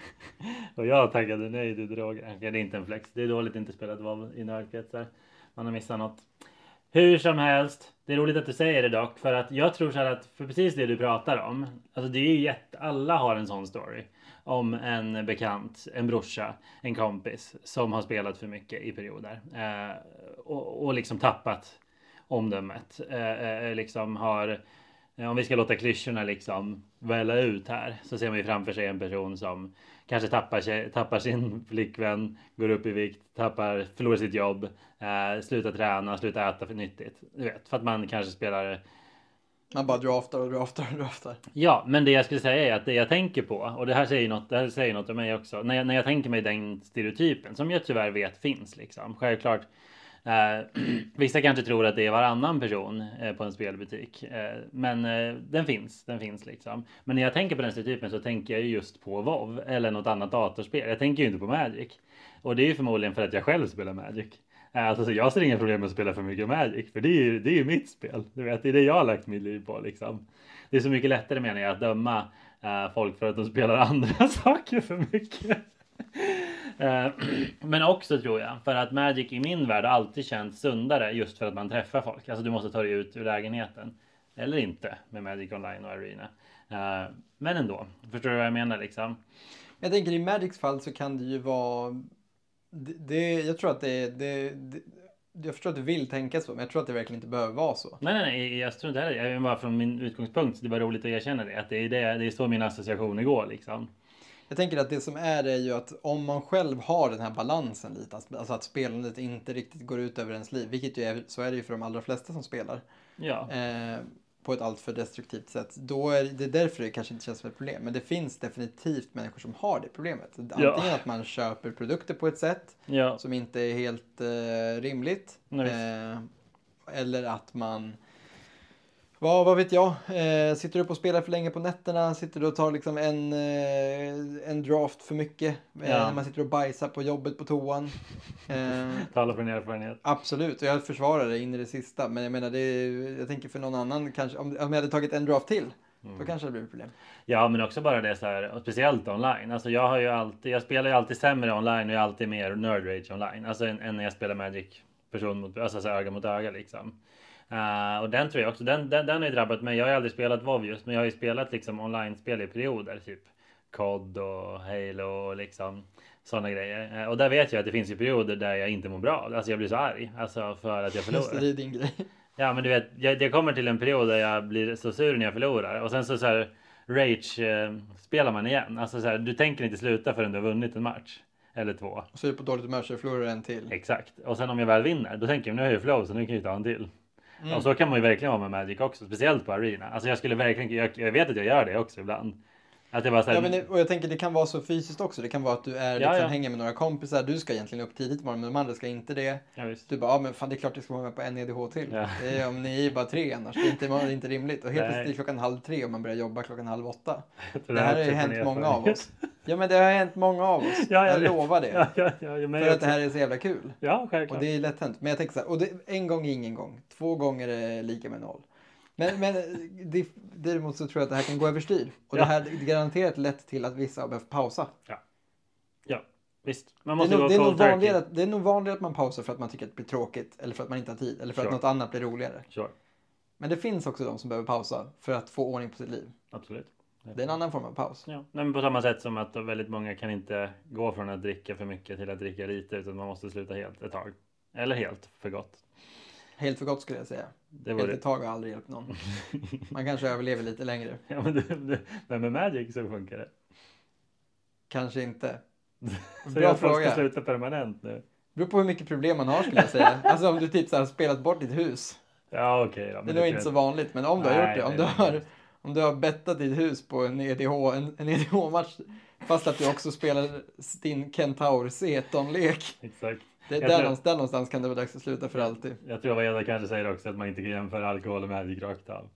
och jag tackade nej till droger. Det är inte en flex. Det är dåligt att inte spelat WoW i nördkretsar. Man har missat något. Hur som helst, det är roligt att du säger det dock, för att jag tror så här att för precis det du pratar om, alltså det är ju jätte, alla har en sån story om en bekant, en brorsa, en kompis som har spelat för mycket i perioder eh, och, och liksom tappat omdömet. Eh, eh, liksom har, eh, om vi ska låta klyschorna liksom välla ut här så ser man ju framför sig en person som kanske tappar, sig, tappar sin flickvän, går upp i vikt, tappar, förlorar sitt jobb, eh, slutar träna, slutar äta för nyttigt. Du vet, för att man kanske spelar Man bara draftar och draftar och draftar. Ja, men det jag skulle säga är att det jag tänker på och det här säger något. Det här säger något om mig också. När jag, när jag tänker mig den stereotypen som jag tyvärr vet finns liksom. Självklart. Eh, vissa kanske tror att det är varannan person eh, på en spelbutik, eh, men eh, den finns. Den finns liksom. Men när jag tänker på den stereotypen så tänker jag ju just på WoW eller något annat datorspel. Jag tänker ju inte på Magic och det är ju förmodligen för att jag själv spelar Magic. Eh, alltså, så jag ser inga problem med att spela för mycket Magic, för det är ju det är ju mitt spel. Du vet, det är det jag har lagt mitt liv på liksom. Det är så mycket lättare menar jag att döma eh, folk för att de spelar andra saker för mycket. Eh, Men också tror jag, för att Magic i min värld alltid känts sundare just för att man träffar folk. Alltså du måste ta dig ut ur lägenheten. Eller inte med Magic Online och Arena. Eh, Men ändå, förstår du vad jag menar liksom? Jag tänker i Magics fall så kan det ju vara... Det, det, jag tror att det, det, det jag förstår att du vill tänka så, men jag tror att det verkligen inte behöver vara så. Nej, nej, nej, jag tror inte heller Jag är bara från min utgångspunkt. Det var roligt att erkänna det. Att det är, det, det är så min association går liksom. Jag tänker att det som är är ju att om man själv har den här balansen lite, alltså att spelandet inte riktigt går ut över ens liv, vilket ju är, så är det ju för de allra flesta som spelar, Ja, eh, på ett alltför destruktivt sätt, då är det därför det kanske inte känns som ett problem. Men det finns definitivt människor som har det problemet. Antingen Ja. att man köper produkter på ett sätt ja, som inte är helt eh, rimligt. Eh, eller att man Vad, vad vet jag? Eh, sitter du upp och spelar för länge på nätterna? Sitter du och tar liksom en, eh, en draft för mycket? Eh, Ja. När man sitter och bajsar på jobbet på toan? Eh, Tala från erfarenhet. absolut, och jag försvarar det in i det sista. Men jag menar, det är, jag tänker för någon annan kanske. Om, om jag hade tagit en draft till, då kanske det blivit problem. Ja, men också bara det så här, speciellt online. Alltså jag har ju alltid, jag spelar ju alltid sämre online och jag är alltid mer nerd rage online. Alltså än, än när jag spelar Magic person mot, alltså så öga mot öga liksom. Eh, och den tror jag också, den, den, den har ju drabbat mig. Jag har ju aldrig spelat WoW just, men jag har ju spelat liksom online-spel i perioder. Typ COD och Halo och liksom sådana grejer. Eh, och där vet jag att det finns ju perioder där jag inte mår bra. Alltså jag blir så arg. Alltså för att jag Just det, förlorar. det är din grej. Ja men du vet, jag, jag kommer till en period där jag blir så sur när jag förlorar och sen så, så här rage eh, spelar man igen. Alltså så här, du tänker inte sluta förrän du har vunnit en match. Eller två. Och så är du på dåligt humör så förlorar du en till. Exakt. Och sen om jag väl vinner, då tänker jag nu har jag ju flow så nu kan jag ju ta en till. Mm. Och så kan man ju verkligen vara med Magic också, speciellt på Arena. Alltså jag skulle verkligen, jag, jag vet att jag gör det också ibland. Att det bara så här, Ja, men det, och jag tänker det kan vara så fysiskt också. Det kan vara att du är, liksom, ja. hänger med några kompisar. Du ska egentligen upp tidigt imorgon men de andra ska inte det. ja. Du bara, ja men fan det är klart jag ska vara med på en EDH till. Det är, om ni är bara tre annars. Det är inte, det är inte rimligt. Och helt plötsligt är klockan halv tre och man börjar jobba klockan halv åtta. Jag Det här har ju hänt många av oss. Ja men det har hänt många av oss. Ja, jag jag lovar det. För jag att det här är så jävla kul. Ja, Och självklart. det är lätt hänt. Men jag tänker så här, och det, en gång är ingen gång. Två gånger är lika med noll. Men, men det, däremot så tror jag att det här kan gå överstyr. Och Ja. det här garanterat lett till att vissa har behövt pausa. Ja, visst. Man Det är, måste nog, det, är nog vanligare, att- det är nog vanligare att man pausar för att man tycker att det blir tråkigt. Eller för att man inte har tid. Eller för Sure. att något annat blir roligare. Sure. Men det finns också de som behöver pausa för att få ordning på sitt liv. Absolut. Det är en annan form av paus. Ja, nej, men på samma sätt som att väldigt många kan inte gå från att dricka för mycket till att dricka lite utan man måste sluta helt ett tag. Eller helt för gott. Helt för gott skulle jag säga. Det vore... ett tag har aldrig hjälpt någon. Man kanske överlever lite längre. Ja, men, det, det, men med Magic så funkar det. Kanske inte. Så Bra jag fråga. ska sluta permanent nu. beror på hur mycket problem man har skulle jag säga. Alltså om du typ så här har spelat bort ditt hus. Ja okej då. Det är nog inte så vanligt. Men om du har Nej, gjort det. Om du har, om du har bettat ditt hus på en EDH, en, en EDH-match. Fast att du också spelar din Kentaur Zeton-lek. Exakt. Det, Jag där, tror- någonstans, där någonstans kan det vara dags att sluta för alltid. Jag tror vad Edda kanske säger också att man inte kan jämföra alkohol och Magic rakt av.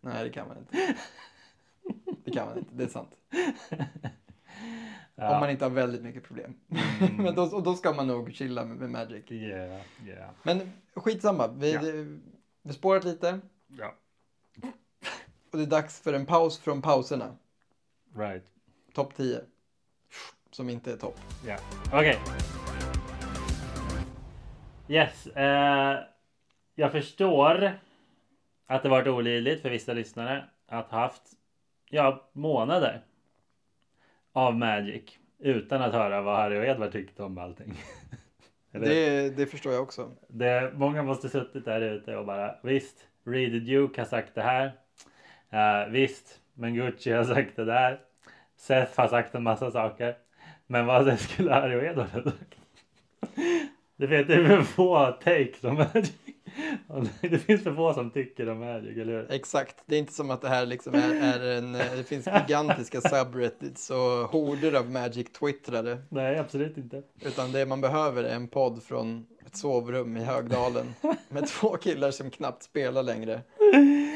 Nej, det kan man inte. Det kan man inte, det är sant. Ja. Om man inte har väldigt mycket problem. Mm. Men då, och då ska man nog chilla med, med Magic. Yeah, yeah. Men skitsamma, vi, det, vi spårat lite. Ja, Och det är dags för en paus från pauserna. right. Topp 10. Som inte är topp. Ja, okej. Yes, eh, jag förstår att det varit olidligt för vissa lyssnare att ha haft ja, månader av Magic utan att höra vad Harry och Edvard tyckte om allting. Det, det förstår jag också. Det, många måste suttit där ute och bara visst, Reed Duke har sagt det här. Eh, visst, men Gucci har sagt det där. Seth har sagt en massa saker. Men vad skulle Harry och Edward ha sagt? Det finns det är för få takes om Magic. Det finns för få som tycker om Magic, eller hur? Exakt. Det är inte som att det här liksom är, är en... Det finns gigantiska subreddits och horder av Magic-twittrare. Nej, absolut inte. Utan det man behöver är en podd från ett sovrum i Högdalen. Med två killar som knappt spelar längre.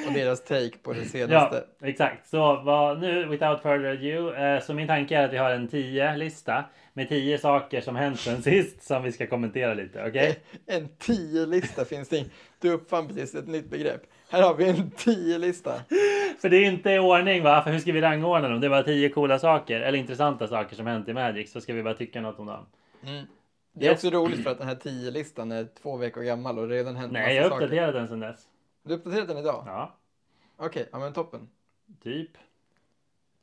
Och deras take på det Ja, senaste. exakt. Så vad, nu, without further ado, eh, så min tanke är att vi har en 10-lista med 10 saker som hänt sen sist som vi ska kommentera lite, okej? En tio-lista finns det Du uppfann precis ett nytt begrepp. Här har vi en tio-lista. För det är inte i ordning va? För hur ska vi rangordna dem? Det är bara 10 coola saker eller intressanta saker som hänt i Magic så ska vi bara tycka något om dem. Det är Yes. också roligt för att den här tio-listan är två veckor gammal och redan hänt Nej, massa jag saker. uppdaterade den sen dess. Du uppdaterade den idag? Ja, Okej, ja men toppen. typ.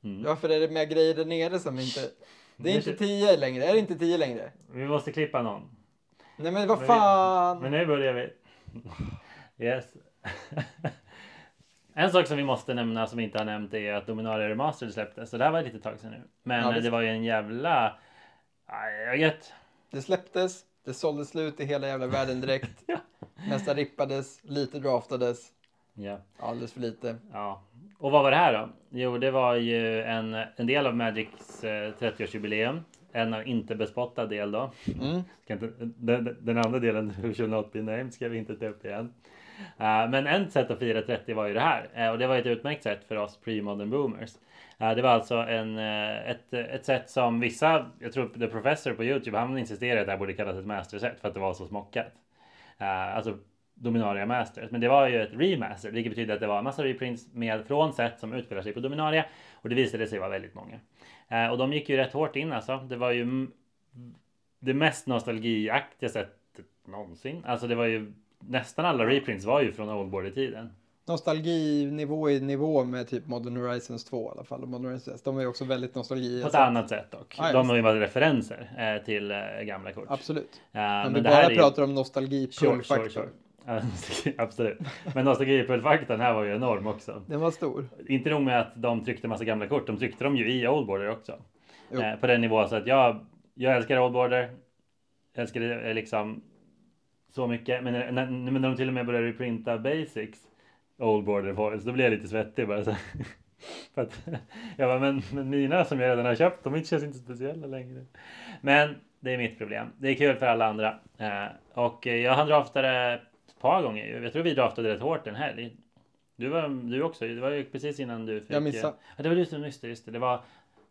Mm. Varför är det mer grejer där nere som inte... Det är inte tio längre. Är det inte tio längre? Vi måste klippa någon. Nej men vad Men vi- fan! Men nu börjar vi. Yes. En sak som vi måste nämna som vi inte har nämnt är att Dominaria Remastered släpptes. Så det här var ett litet tag sedan nu. Men Ja, det, det- var ju en jävla... Jag vet. Det släpptes, det såldes slut i hela jävla världen direkt. Ja. Nästa rippades, lite draftades. Ja. Alldeles för lite. ja. Och vad var det här då? Jo, det var ju en, en del av Magics eh, 30-årsjubileum. En inte bespottad del då. Mm. Inte, den, den andra delen, Who shall not be named, ska vi inte ta upp igen. Uh, men ett sätt att fira 30 var ju det här uh, och det var ett utmärkt sätt för oss pre-modern boomers. Eh, det var alltså en, eh, ett, ett sätt som vissa, jag tror The Professor på Youtube, han insisterade att det här borde kallas ett masterset för att det var så smockat. Eh, alltså Dominaria Masters. Men det var ju ett remaster, vilket betyder att det var en massa reprints med från set som utspelar sig på Dominaria och det visade sig vara väldigt många. Och de gick ju rätt hårt in alltså. Det var ju det mest nostalgiaktiga sättet någonsin. Alltså det var ju nästan alla reprints var ju från Oldboarder-tiden. Nostalginivå i nivå med typ Modern Horizons 2 i alla fall. Modern Horizons, de är ju också väldigt nostalgi. På ett annat sätt dock. Ah, de har ju varit referenser eh, till eh, gamla kort. Absolut. Uh, men, men vi bara pratar om nostalgi sure, sure, sure. Absolut. Men nostalgipulfaktorn här var ju enorm också. Den var stor. Inte nog med att de tryckte massa gamla kort, de tryckte dem ju i Oldboarder också. Eh, på den nivån så att jag, jag älskar Oldboarder. Jag älskar det liksom så mycket. Men när, när, när de till och med började printa basics Oldboarder foils, då blev jag lite svettig bara så. För att, jag bara, men, men mina som jag redan har köpt, de känns inte speciella längre. Men det är mitt problem. Det är kul för alla andra. Eh, och jag hann drafta det ett par gånger. Jag tror vi draftade rätt hårt en helg. Du var du också. Det var ju precis innan du fick. Jag missade. Ja, det var du som missade. Just det. Det var,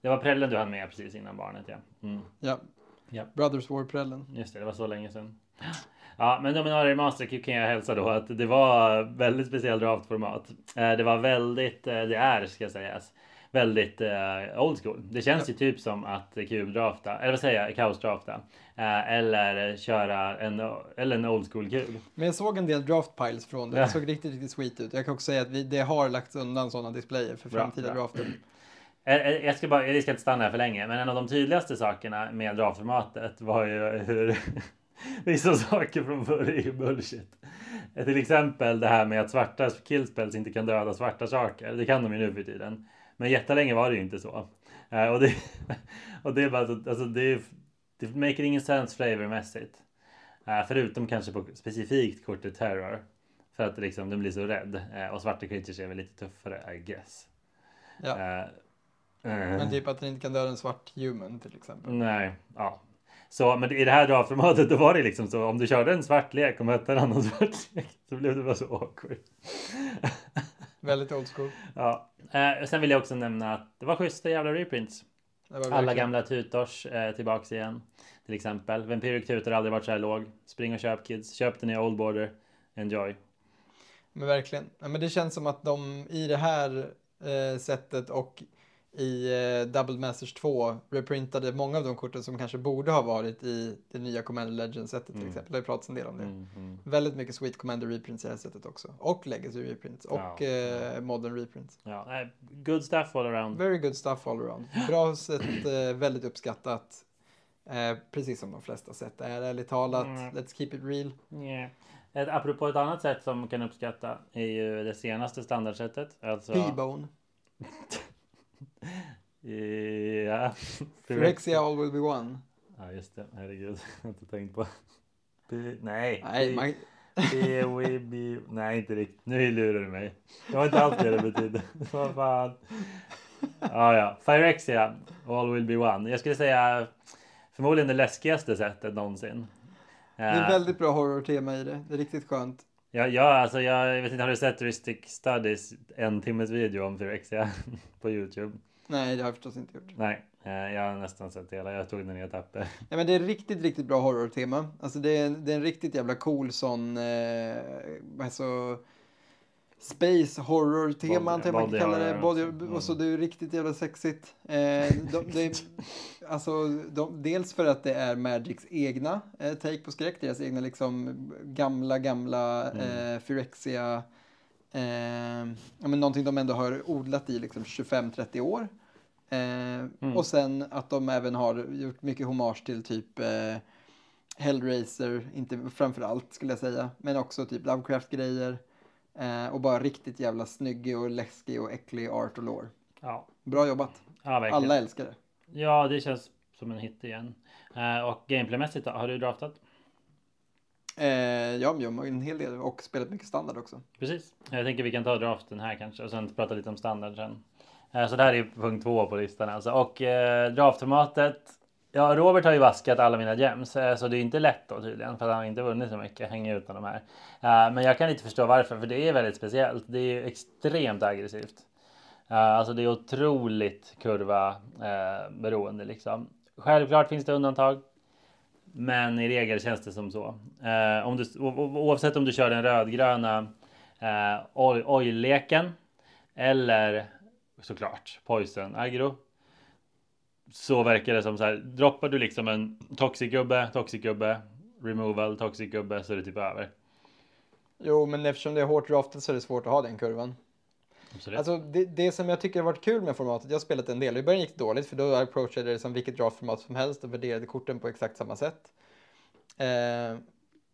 det var prällen du hann med precis innan barnet. Ja. Mm. Ja. ja. Brothers War prällen. Just det, det var så länge sedan. Ja, men Dominaria Master kan jag hälsa då att det var väldigt speciellt draftformat. Eh, det var väldigt, eh, det är ska sägas, väldigt eh, old school. Det känns ju typ som att kubdrafta, eller vad säger jag, kaosdrafta. Eh, eller köra en, eller en old school kul. Men jag såg en del draft piles från det. Det såg riktigt, riktigt sweet ut. Jag kan också säga att vi, det har lagts undan sådana displayer för framtida bra, drafter. Jag ska, bara, jag ska inte stanna här för länge, men en av de tydligaste sakerna med draftformatet var ju hur vissa saker från förr är bullshit. Till exempel det här med att svarta killspells inte kan döda svarta saker. Det kan de ju nu för tiden. Men jättelänge var det ju inte så. Uh, och, det, och det är bara alltså, det, det maker ingen sense flavormässigt. Uh, förutom kanske på specifikt kortet Terror. För att liksom, den blir så rädd. Uh, och svarta creatures är väl lite tuffare, I guess. Ja. Men typ att den inte kan döda en svart human till exempel. Nej, ja. Så, men i det här draftformatet då var det liksom så om du körde en svart lek och mötte en annan svart lek så blev det bara så awkward. Väldigt old school. Ja. Eh, sen vill jag också nämna att det var schyssta jävla reprints. Alla gamla tutors eh, tillbaks igen. Till exempel. Vampiric Tutor har aldrig varit så här låg. Spring och köp kids. Köp den i Old Border. Enjoy. Men verkligen. Ja, men det känns som att de i det här eh, sättet och i eh, Double Masters 2 reprintade många av de korten som kanske borde ha varit i det nya Commander Legends-sättet till mm. exempel. Det har ju pratats en del om det. Mm, mm. Väldigt mycket Sweet Commander reprints i det här sättet också. Och Legacy reprints och ja, eh. Modern reprints. Ja, good stuff all around. Very good stuff all around. Bra sätt, eh, väldigt uppskattat. Eh, precis som de flesta sätt är ärligt talat. Mm. Let's keep it real. Yeah. Ett, apropå ett annat sätt som man kan uppskatta är ju det senaste standardsättet. Alltså... P-bone. ja. Phyrexia all will be one. Ja just det, herregud. Jag har inte tänkt på. P nej. Nej, man... PWB. Nej inte riktigt. Nu lurar du mig. Jag har inte alls det det betyder. Vad fan. Ja ja. Phyrexia all will be one. Jag skulle säga förmodligen det läskigaste sättet någonsin. Det är väldigt bra horror-tema i det. Det är riktigt skönt. Ja, ja, alltså jag vet inte, har du sett Ristic Studies en timmes video om Phyrexia på Youtube? Nej, det har jag förstås inte gjort. Nej, eh, jag har nästan sett hela. Jag tog den i etapper. Ja, men det är riktigt, riktigt bra horror-tema. Alltså det är, det är en riktigt jävla cool sån, eh, alltså space horror-tema, antar man kan kalla det. Body, mm. Och så det är riktigt jävla sexigt. Eh, de, det, alltså, de, dels för att det är Magics egna eh, take på skräck, deras egna liksom gamla, gamla mm. eh, Phyrexia. Eh, ja, men någonting de ändå har odlat i liksom 25-30 år. Eh, mm. Och sen att de även har gjort mycket hommage till typ eh, Hellraiser, inte framför allt skulle jag säga, men också typ Lovecraft-grejer. Eh, och bara riktigt jävla snyggig och läskig och äcklig art och lore. Ja. Bra jobbat. Ja, Alla älskar det. Ja, det känns som en hit igen. Eh, och gameplaymässigt då, har du draftat? Eh, ja, jag har en hel del och spelat mycket standard också. Precis. Jag tänker vi kan ta draften här kanske och sen prata lite om standard sen. Eh, så det här är punkt två på listan alltså. Och eh, draftformatet Ja, Robert har ju vaskat alla mina gems, eh, så det är inte lätt då tydligen för att han inte vunnit så mycket, hänger utan de här. Eh, men jag kan inte förstå varför, för det är väldigt speciellt. Det är extremt aggressivt. Eh, alltså det är otroligt kurva beroende liksom. Självklart finns det undantag. Men i regel känns det som så. om du, oavsett om du kör den rödgröna oil-leken eller såklart poison agro så verkar det som så här. Droppar du liksom en toxic gubbe, toxic gubbe, removal, toxic gubbe så är det typ över. Jo, men eftersom det är hårt draftat så är det svårt att ha den kurvan. Absolut. Alltså det, det som jag tycker har varit kul med formatet, jag har spelat en del, i början gick det dåligt för då approachade det som vilket draftformat som helst och värderade korten på exakt samma sätt. Eh,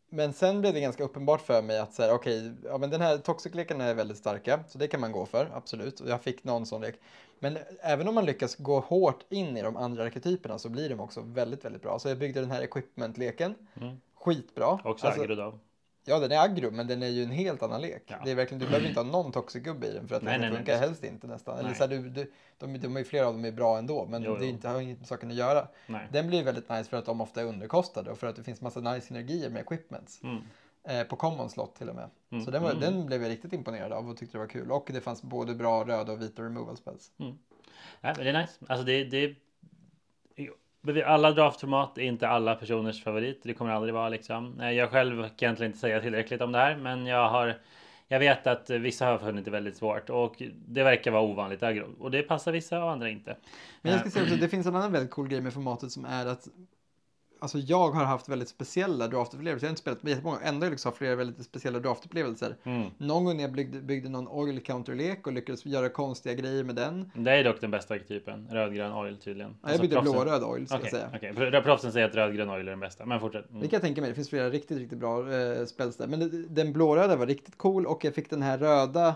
men sen blev det ganska uppenbart för mig att så här, okej, okay, ja men den här toxic-leken är väldigt starka, så det kan man gå för, absolut. Och jag fick någon sån lek. Men även om man lyckas gå hårt in i de andra arketyperna så blir de också väldigt, väldigt bra. Så jag byggde den här equipment-leken, mm. skitbra. Också alltså, aggro då? Ja, den är aggro, men den är ju en helt annan lek. Ja. Det är verkligen, du behöver inte ha någon toxic gubbe i den för att nej, den nej, funkar nej. helst inte nästan. Eller så här, du, du, de, de är flera av dem är bra ändå, men jo, det inte, har inget med saken att göra. Den blir väldigt nice för att de ofta är underkostade och för att det finns massa nice synergier med equipments. Mm. Eh, på common slot till och med. Mm. Så den, var, mm. den blev jag riktigt imponerad av och tyckte det var kul. Och det fanns både bra röda och vita removal spells. Mm. Ja, men det är nice. Alltså det, det alla draftformat är inte alla personers favorit. Det kommer aldrig vara liksom. Jag själv kan egentligen inte säga tillräckligt om det här, men jag har jag vet att vissa har funnit det väldigt svårt och det verkar vara ovanligt och det passar vissa och andra inte. Men jag ska säga också, det finns en annan väldigt cool grej med formatet som är att alltså jag har haft väldigt speciella draftupplevelser. Jag har inte spelat jättemånga, ändå liksom har flera väldigt speciella draftupplevelser. Mm. Någon gång när jag byggde, byggde någon oil counter-lek och lyckades göra konstiga grejer med den. Det är dock den bästa arketypen, rödgrön oil tydligen. Ja, jag alltså, byggde blå-röd oil ska okay, jag säga. Okej, okay. proffsen säger att rödgrön oil är den bästa, men fortsätt. Mm. Det kan jag tänka mig, det finns flera riktigt, riktigt bra eh, spels där. Men den blåröda var riktigt cool och jag fick den här röda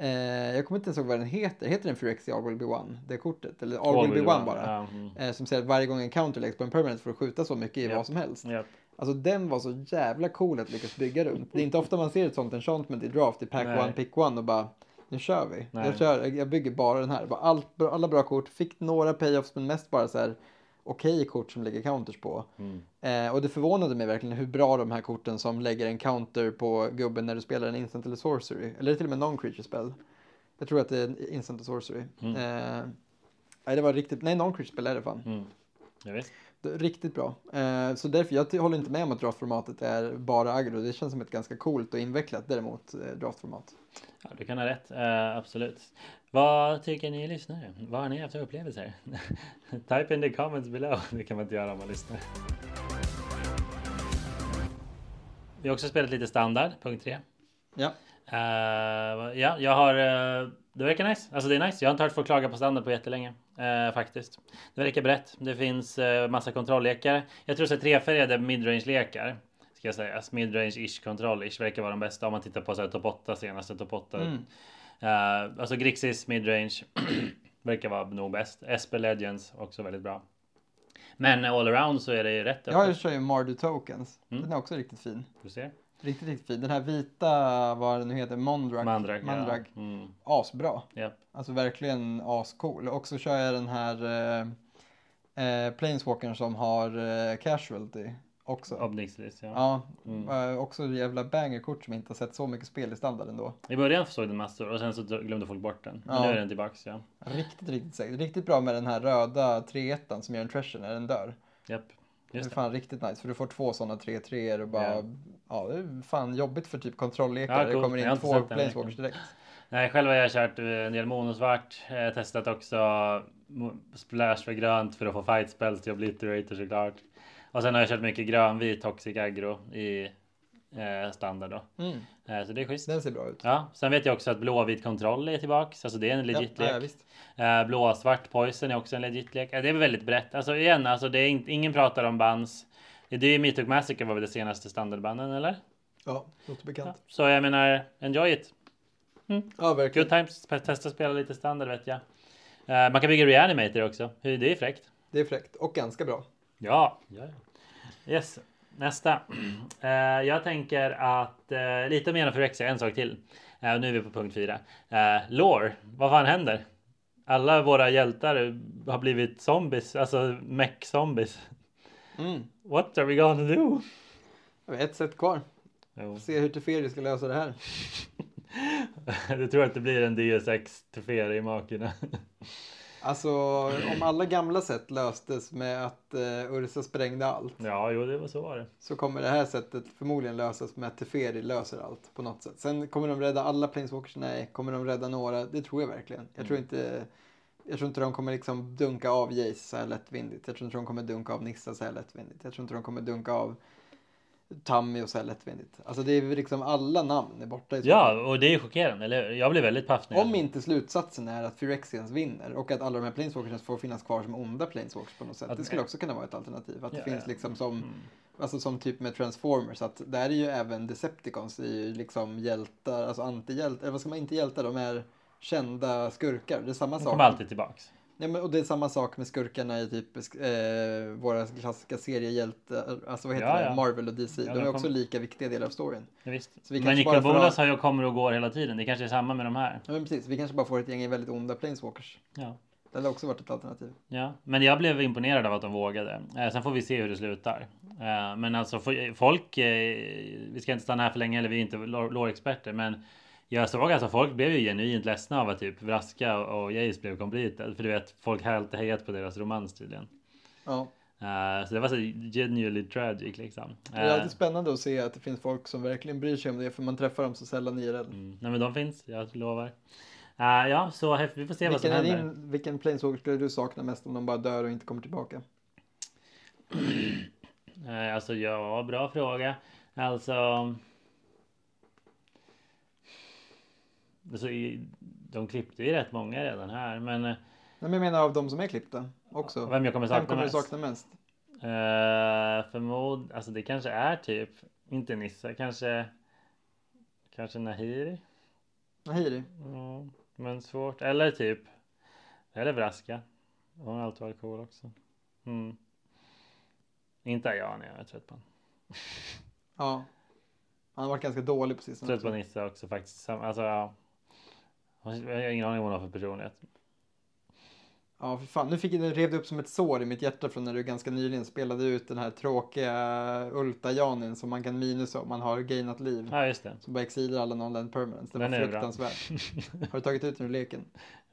Eh, jag kommer inte ens ihåg vad den heter. Heter den Phyrexia All Will Be One? Det kortet? Eller All, All Will Be One, one bara. Mm. eh, som säger att varje gång en counter läggs på en permanent får du skjuta så mycket i yep. vad som helst. Yep. Alltså den var så jävla cool att lyckas bygga runt. Det är inte ofta man ser ett sånt enchantment i draft i pack one, pick one och bara nu kör vi. Jag, kör, jag bygger bara den här. Allt, alla bra kort, fick några payoffs men mest bara så här okej okay kort som lägger counters på. Mm. Eh, och det förvånade mig verkligen hur bra de här korten som lägger en counter på gubben när du spelar en instant eller sorcery. Eller till och med non-creature spell. Jag tror att det är Instant Sorcery. Mm. Eh, nej, det var riktigt, nej non-creature är det fan. Mm. Ja, visst. Riktigt bra. Eh, så därför, jag håller inte med om att draftformatet är bara aggro. Det känns som ett ganska coolt och invecklat däremot eh, draftformat. Ja, du kan ha rätt. Uh, absolut. Vad tycker ni lyssnare? Vad har ni haft för upplevelser? Type in the comments below. Det kan man inte göra om man lyssnar. Vi har också spelat lite standard, punkt 3. Ja. Uh, ja, jag har... Uh, det verkar nice. Alltså det är nice. Jag har inte hört folk klaga på standard på jättelänge. Uh, faktiskt. Det verkar brett. Det finns uh, massa kontrolllekar. Jag tror att trefärgade midrange-lekar. Ska jag säga. Midrange-ish kontroll-ish verkar vara de bästa om man tittar på så här, topp 8 senaste topp 8. Mm. Uh, alltså Grixis midrange verkar vara nog bäst. Esper Legends också väldigt bra. Men all around så är det ju rätt. Jag kör ju Mardu Tokens. Mm. Den är också riktigt fin. Du ser. Riktigt, riktigt fin. Den här vita, vad den nu heter, Mondrag. Mandrag, Mandrag. Ja. Mm. Asbra. Yep. Alltså verkligen ascool. Och så kör jag den här eh, eh, Planeswalkern som har eh, Casualty också. Obnixlis, ja. Ja, mm. eh, också jävla bangerkort som inte har sett så mycket spel i standard ändå. I början såg den massor och sen så glömde folk bort den. Men ja. nu är den tillbaks, ja. Riktigt, riktigt säkert. Riktigt bra med den här röda 3-1 som gör en treasure när den dör. Japp. Just det är fan riktigt nice för du får två sådana 3-3 och bara yeah. Ja det är fan jobbigt för typ kontrolllekar. Ja, cool. Det kommer in två planeswalkers direkt. Nej själv har jag kört en del monosvart. Eh, testat också splash för grönt för att få fight spells till obliterator såklart. Och sen har jag kört mycket grönvit toxic aggro i eh, standard då. Mm. Eh, så det är schysst. Den ser bra ut. Ja, sen vet jag också att blåvit kontroll är tillbaks. Alltså det är en legit ja, lek. Ja, eh, blåsvart poison är också en legit lek. Eh, det är väldigt brett. Alltså igen, alltså det är inte, ingen pratar om bans. Det är Mytok Massacre var väl det senaste standardbanden eller? Ja, låter bekant. Ja, så jag menar, enjoy it. Mm. Ja, verkligen. Good times. Testa spela lite standard vet jag. Uh, man kan bygga reanimator också. Det är fräckt. Det är fräckt och ganska bra. Ja. ja. Yes. Nästa. Uh, jag tänker att uh, lite mer för Rexia, en sak till. Uh, nu är vi på punkt fyra. Uh, lore, vad fan händer? alla våra hjältar har blivit zombies, alltså mech-zombies. Mm. What are we gonna do? Det är ett sätt kvar. Jo. Se hur Teferi ska lösa det här. Du tror att det blir en DSX Teferi i makerna? Alltså om alla gamla sätt löstes med att uh, Ursa sprängde allt. Ja, jo, det var så var det. Så kommer det här sättet förmodligen lösas med att Teferi löser allt på något sätt. Sen kommer de rädda alla Planeswalkers? Nej. Kommer de rädda några? Det tror jag verkligen. Jag tror inte, jag tror inte de kommer liksom dunka av Jace så här lättvindigt. Jag tror inte de kommer dunka av Nissa så här lättvindigt. Jag tror inte de kommer dunka av Tammy och så här lättvindigt. Alltså det är liksom alla namn är borta i fall. Ja, och det är chockerande, eller hur? Jag blev väldigt paff jag- Om inte slutsatsen är att Phyrexians vinner och att alla de här Planeswalkers får finnas kvar som onda Planeswalkers på något sätt. Att- Det skulle också kunna vara ett alternativ. Att det Ja, finns ja. liksom som, Mm. alltså som typ med Transformers. Att där är ju även Decepticons är ju liksom hjältar, alltså antihjältar, eller vad ska man inte hjältar, de är kända skurkar. Det är samma De sak. kommer alltid tillbaks. Ja, men, och det är samma sak med skurkarna i typ eh, våra klassiska seriehjältar, alltså vad heter Ja, det, ja. Marvel och DC. Ja, de är de också kom- lika viktiga delar av storyn. Ja, visst. Men Nicol Bolas har ju kommer och går hela tiden. Det kanske är samma med de här. Ja, men precis, vi kanske bara får ett gäng väldigt onda Planeswalkers. Ja. Det hade också varit ett alternativ. Ja, men jag blev imponerad av att de vågade. Eh, sen får vi se hur det slutar. Eh, men alltså folk, eh, vi ska inte stanna här för länge eller vi är inte lore-experter, men jag såg alltså folk blev ju genuint ledsna av att typ Vraska och Jace blev completed. För du vet, folk har alltid hejat på deras romans tydligen. Ja. Eh, så det var så genuinely tragic liksom. Det är Eh, alltid spännande att se att det finns folk som verkligen bryr sig om det för man träffar dem så sällan IRL. mm, nej men de finns, jag lovar. Eh, ja, så vi får se vad som Vilken, händer. din, vilken planeswalker skulle du sakna mest om de bara dör och inte kommer tillbaka? Eh, Alltså ja, bra fråga. Alltså. I- de klippte ju rätt många redan här, men eh, Nej, men jag menar av de som är klippta också. vem jag kommer Vem sakna kommer du mest? sakna mest? Eh, förmod, alltså det kanske är typ, inte Nissa, kanske, kanske Nahiri. Nahiri? Ja, men svårt. Eller typ, eller Vraska. Hon har alltid varit cool också. Mm. Inte Ayane, jag är trött på honom. Ja. Han har varit ganska dålig på sistone. Trött på Nissa också faktiskt. Alltså ja. Jag har ingen aning om vad hon har för personlighet. Ja, för fan. Nu fick det rev det upp som ett sår i mitt hjärta från när du ganska nyligen spelade ut den här tråkiga Ulta-Janin som man kan minusa om man har gainat liv. Ja just det. Som bara exilar alla non-land permanents. Det Den var fruktansvärt. Har du tagit ut den ur leken?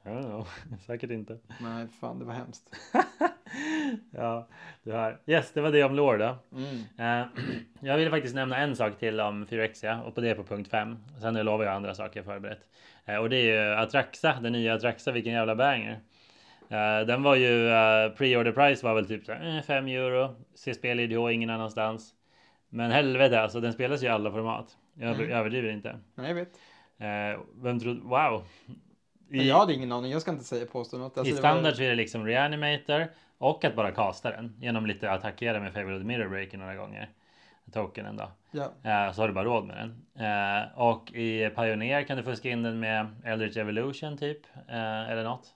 Don't know. Säkert inte. Nej, fan det var hemskt. Ja, du har. Yes, det var det om lore då. Mm. Eh, jag ville faktiskt nämna en sak till om Phyrexia och på det på punkt 5. Sen nu lovar jag andra saker förberett. Eh, och det är ju Atraxa, den nya Atraxa, vilken jävla banger. Eh, den var ju, uh, pre-order price var väl typ 5 euro. Ser spel i IDH ingen annanstans. Men helvete alltså, den spelas ju i alla format. Jag Mm. överdriver inte. Nej, jag vet. Vem trodde, wow. I, jag hade ingen aning. Jag ska inte säga påstå något. Alltså, I det var- standard så är det liksom reanimator och att bara kasta den genom lite attackera med favorite mirror breaker några gånger. Tokenen då. Ja. Eh, så har du bara råd med den. Eh, och i Pioneer kan du fuska in den med Eldritch Evolution typ. Eh, eller något.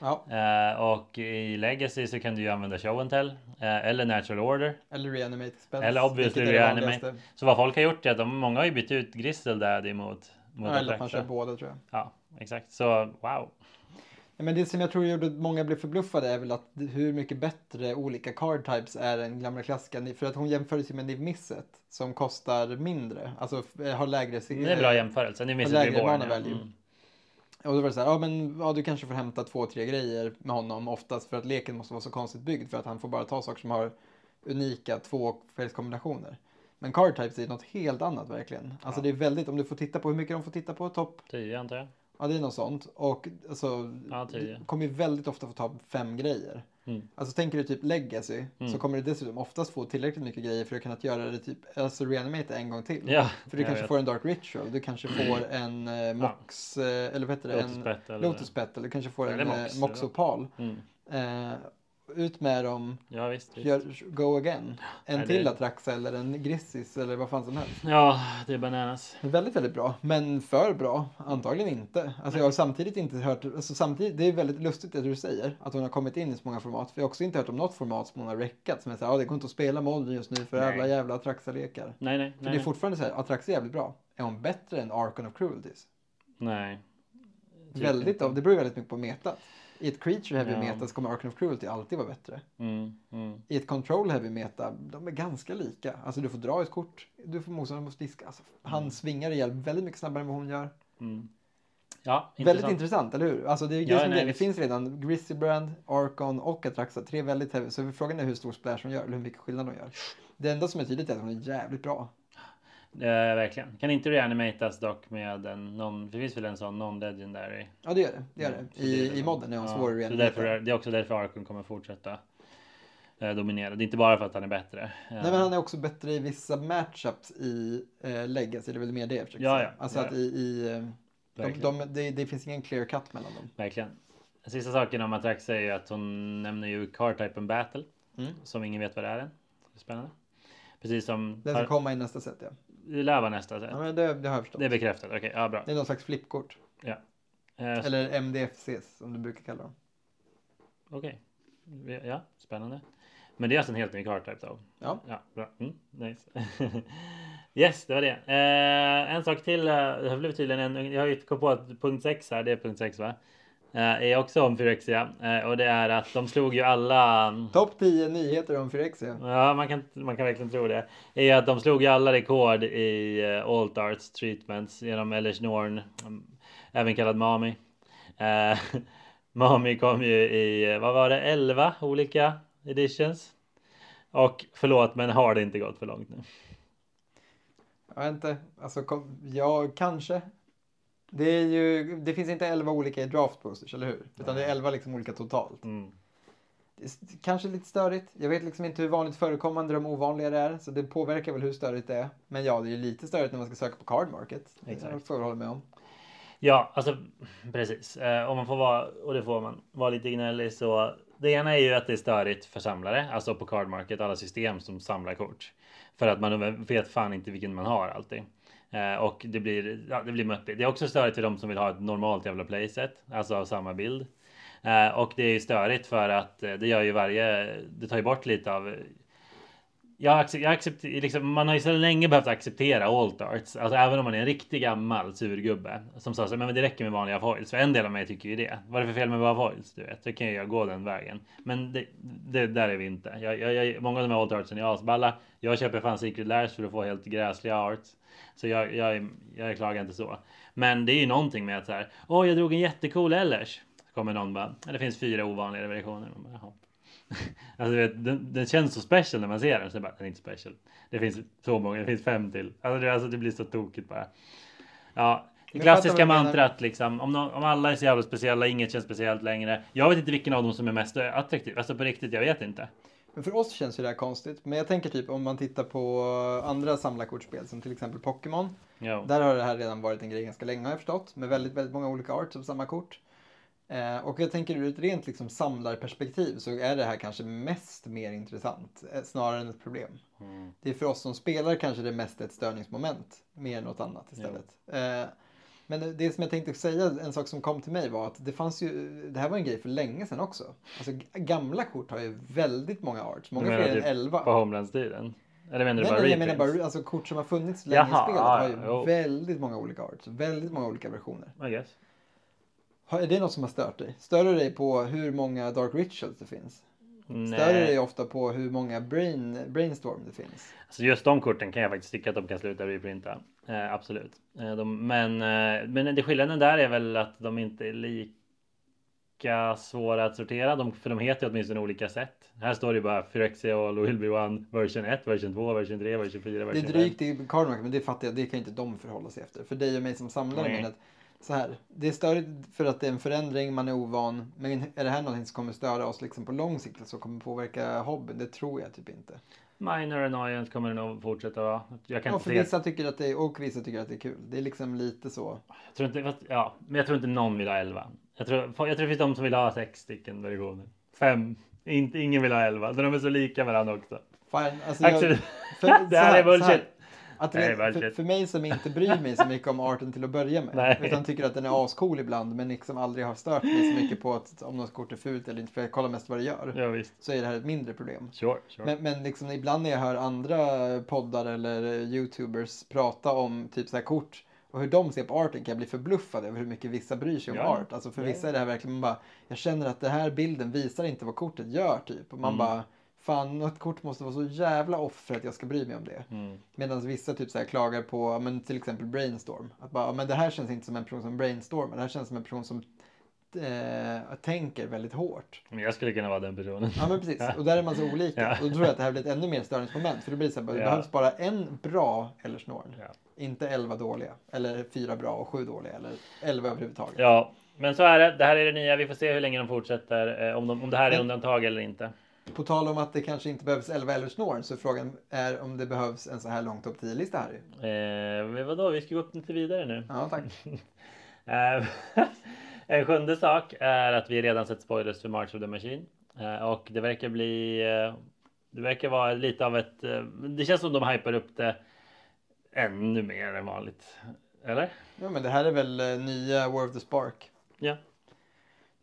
ja. Eh, och i Legacy så kan du ju använda Show and Tell. Eller Natural Order. Eller reanimate spells. Eller obviously reanimate. Så vad folk har gjort är att de, många har ju bytt ut Gristle Daddy mot, mot Ja, eller att kör båda tror jag. Ja, exakt. Så wow. Men det som jag tror gjorde att många blev förbluffade är väl att hur mycket bättre olika card types är än gamla klassiska. För att hon jämfördes ju med Niv Misset som kostar mindre. Alltså f- har lägre... Det är en bra jämförelse. Ni minns lägre Reborn. mana ja. value. Mm. Och då var det så här, ja men ja, du kanske får hämta två, tre grejer med honom oftast för att leken måste vara så konstigt byggd för att han får bara ta saker som har unika tvåfärgskombinationer. Men card types är något helt annat verkligen. Alltså Ja. det är väldigt, om du får titta på hur mycket de får titta på, topp, 10 antar jag. Ja det är något sånt. Och alltså, Ja, du kommer ju väldigt ofta få ta fem grejer. Mm. Alltså tänker du typ legacy Mm. så kommer du dessutom oftast få tillräckligt mycket grejer för att kunna göra det typ, alltså reanimate en gång till. Ja, För du kanske vet. får en dark ritual, du kanske får en eh, mox, eh, eller vad heter det? Lotus en, Pet eller... Lotus Pet, eller du kanske får Eller en Mox, Mox, mox? Opal. Mm. Eh, ut med dem, Ja visst. visst. gör, go again. En Nej, till det- Atraxa eller en Grissis eller vad fan som helst. Ja, det är bananas. Väldigt, väldigt bra. Men för bra? Antagligen inte. Alltså jag har samtidigt inte hört, alltså samtidigt, det är väldigt lustigt det du säger, att hon har kommit in i så många format. För jag har också inte hört om något format som hon har räckat som är såhär, ja det går inte att spela Molden just nu för Nej. alla jävla Atraxa-lekar. Nej, nej, För nej. det är fortfarande såhär, Atraxa är jävligt bra. Är hon bättre än Archon of Cruelties? nej. Typ Väldigt av, det beror väldigt mycket på metat. I ett creature heavy Ja. meta så kommer Arcane of Cruelty alltid vara bättre. Mm, mm. I ett control heavy meta, de är ganska lika. Alltså du får dra ett kort, du får motståndaren måste diska. Alltså, han Mm. svingar ihjäl väldigt mycket snabbare än vad hon gör. Mm. Ja, Väldigt intressant, eller hur? Alltså det, är Ja, nej, det, det finns redan Grizzlybrand, Archon och Atraxa, tre väldigt heavy. Så frågan är hur stor splash hon gör, eller hur mycket skillnad hon gör. Det enda som är tydligt är att hon är jävligt bra. Eh, verkligen. Kan inte reanimatas dock med en non, det finns väl en sån non-legendary? Ja, det gör det. det, gör Ja, det. det är I, väl- I modden är hon ja, svår att så reanimata. därför är, Det är också därför Arkon kommer fortsätta eh, dominera. Det är inte bara för att han är bättre. Eh, Nej, men han är också bättre i vissa matchups i eh, Legacy. Det är väl mer det jag försöker Ja, säga. ja. Alltså Ja, att i... i eh, de, Verkligen. de, det, det finns ingen clear cut mellan dem. Verkligen. Den sista saken om Atraxa är ju att hon nämner ju Card Type Battle. Mm. Som ingen vet vad det är än. Det är spännande. Precis som... Den ska komma i nästa set, ja. Det lär vara nästa set. ja men det, det har jag förstått. Det är bekräftat. Okej, ja bra. Det är någon slags flippkort. Eh, Eller MDFCs som du brukar kalla dem. Okej. Ja, spännande. Men det är alltså en helt ny card type då? Ja. Ja, bra. Mm, nice. yes, det var det. Eh, en sak till. Eh, det har blivit tydligen en, jag har ju kommit på att punkt 6 här, det är punkt 6 va? Eh, är också om Phyrexia. Eh, och det är att de slog ju alla... Topp 10 nyheter om Phyrexia. Ja, man kan, man kan verkligen tro det. Är att de slog ju alla rekord i uh, Alt Arts treatments genom Elish Norn, mm, även kallad Mami. Eh, Mami kom ju i, eh, vad var det, 11 olika editions. Och förlåt, men har det inte gått för långt nu? Jag vet inte. Alltså, kom, ja, kanske. Det, ju, det finns inte 11 olika i draft boosters, eller hur? Utan det är 11 liksom olika totalt. Mm. Det kanske lite störigt. Jag vet liksom inte hur vanligt förekommande de ovanliga det är. Så det påverkar väl hur störigt det är. Men ja, det är ju lite störigt när man ska söka på card market. Det Exakt. får jag hålla med om. Ja, alltså precis. Eh, om man får vara, och det får man, vara lite gnällig så. Det ena är ju att det är störigt för samlare, alltså på card market, alla system som samlar kort. För att man vet fan inte vilken man har alltid. Eh, och det blir, ja, det blir möppigt. Det är också störigt för de som vill ha ett normalt jävla playset, alltså av samma bild. Eh, och det är ju störigt för att eh, det gör ju varje, det tar ju bort lite av jag, accep- jag accepterar, liksom, man har ju så länge behövt acceptera alt arts. Alltså även om man är en riktig gammal surgubbe. Som sa så men det räcker med vanliga foils. För en del av mig tycker ju det. Vad är det för fel med bara foils? Du vet, då kan jag gå den vägen. Men det, det där är vi inte. Jag, jag, jag, många av de här alt artsen är asballa. Jag köper fan Secret Lairs för att få helt gräsliga arts. Så jag, jag, jag klagar inte så. Men det är ju någonting med att så här. Åh, jag drog en jättecool Ellers. Kommer någon bara. "Ja, Det finns fyra ovanligare versioner. Man bara, "Jaha." Alltså vet, den, den känns så special när man ser den. Så bara, den är inte special. Det finns så många, det finns fem till. Alltså det, alltså, det blir så tokigt bara. Ja, det klassiska mantrat liksom. Om, nå- om alla är så jävla speciella, inget känns speciellt längre. Jag vet inte vilken av dem som är mest attraktiv. Alltså på riktigt, jag vet inte. Men för oss känns ju det här konstigt. Men jag tänker typ om man tittar på andra samlarkortspel som till exempel Pokémon. Jo. Där har det här redan varit en grej ganska länge har jag förstått. Med väldigt, väldigt många olika arts av samma kort. Eh, och jag tänker ur ett rent liksom samlarperspektiv så är det här kanske mest mer intressant. Eh, snarare än ett problem. Mm. Det är för oss som spelar kanske det mest ett störningsmoment. Mer än något annat istället. Eh, men det- det som jag tänkte säga, en sak som kom till mig var att det fanns ju, det här var en grej för länge sedan också. Alltså gamla kort har ju väldigt många arts, många fler än typ 11. På Homelands-tiden? Eller menar du Nej, bara nej, jag menar bara alltså, kort som har funnits länge Jaha, i spelet har ju jo. väldigt många olika arts, väldigt många olika versioner. I guess. Är det något som har stört dig? Stör du dig på hur många Dark Rituals det finns? Stör du Nej. dig ofta på hur många brain, Brainstorm det finns? Alltså just de korten kan jag faktiskt tycka att de kan sluta reprinta. Eh, absolut. Eh, de, men, eh, men det skillnaden där är väl att de inte är lika svåra att sortera. De, för de heter ju åtminstone olika sätt. Här står det bara Phyrexia och Will Be One version 1, version 2, version 3, version 4, Det är version 5. drygt i Cardmark, men det fattar jag. Det kan inte de förhålla sig efter. För dig och mig som samlare. Nej. Men att, så här, det är störigt för att det är en förändring, man är ovan. Men är det här någonting som kommer störa oss liksom på lång sikt? Som kommer påverka hobbyn? Det tror jag typ inte. Minor annoyance kommer det nog fortsätta vara. Jag kan Ja, inte vissa tycker att det är, och vissa tycker att det är kul. Det är liksom lite så. Jag tror inte, fast- ja, men jag tror inte någon vill ha 11. Jag tror, jag tror det finns de som vill ha sex stycken versioner. Fem. Inte, ingen vill ha 11. De är så lika varandra också. Fine, alltså jag, för, det här är så bullshit. Att är för, för mig som inte bryr mig så mycket om arten till att börja med. Nej. Utan tycker att den är ascool ibland men liksom aldrig har stört mig så mycket på att, om något kort är fult eller inte. För jag kollar mest vad det gör. Ja visst. Så är det här ett mindre problem. Sure, sure. Men, men liksom ibland när jag hör andra poddar eller youtubers prata om typ så här kort och hur de ser på arten kan jag bli förbluffad över hur mycket vissa bryr sig om Ja. art. Alltså för vissa är det här verkligen man bara, jag känner att det här bilden visar inte vad kortet gör typ. Och man Mm. bara, fan något kort måste vara så jävla off för att jag ska bry mig om det. Mm. Medan vissa typ så här klagar på, men till exempel brainstorm. Att bara, men det här känns inte som en person som brainstormar, det här känns som en person som eh, tänker väldigt hårt. Men jag skulle kunna vara den personen. Ja men precis, och där är man så olika. Ja. Och då tror jag att det här blir ett ännu mer störningsmoment. För då blir det så här, det Ja. behövs bara en bra eller snorn. Ja. Inte elva dåliga. Eller fyra bra och sju dåliga. Eller elva överhuvudtaget. Ja, men så är det. Det här är det nya. Vi får se hur länge de fortsätter. Eh, om, de, om det här är undantag eller inte. På tal om att det kanske inte behövs elva eller snorn. Så frågan är om det behövs en så här lång topp 10-lista här. ju. Eh, men vadå, vi ska gå upp lite vidare nu. Ja tack. Eh, en sjunde sak är att vi redan sett spoilers för March of the Machine. Eh, och det verkar bli... Eh, det verkar vara lite av ett... Det känns som de hypar upp det ännu mer än vanligt. Eller? Ja men det här är väl nya War of the Spark. Ja.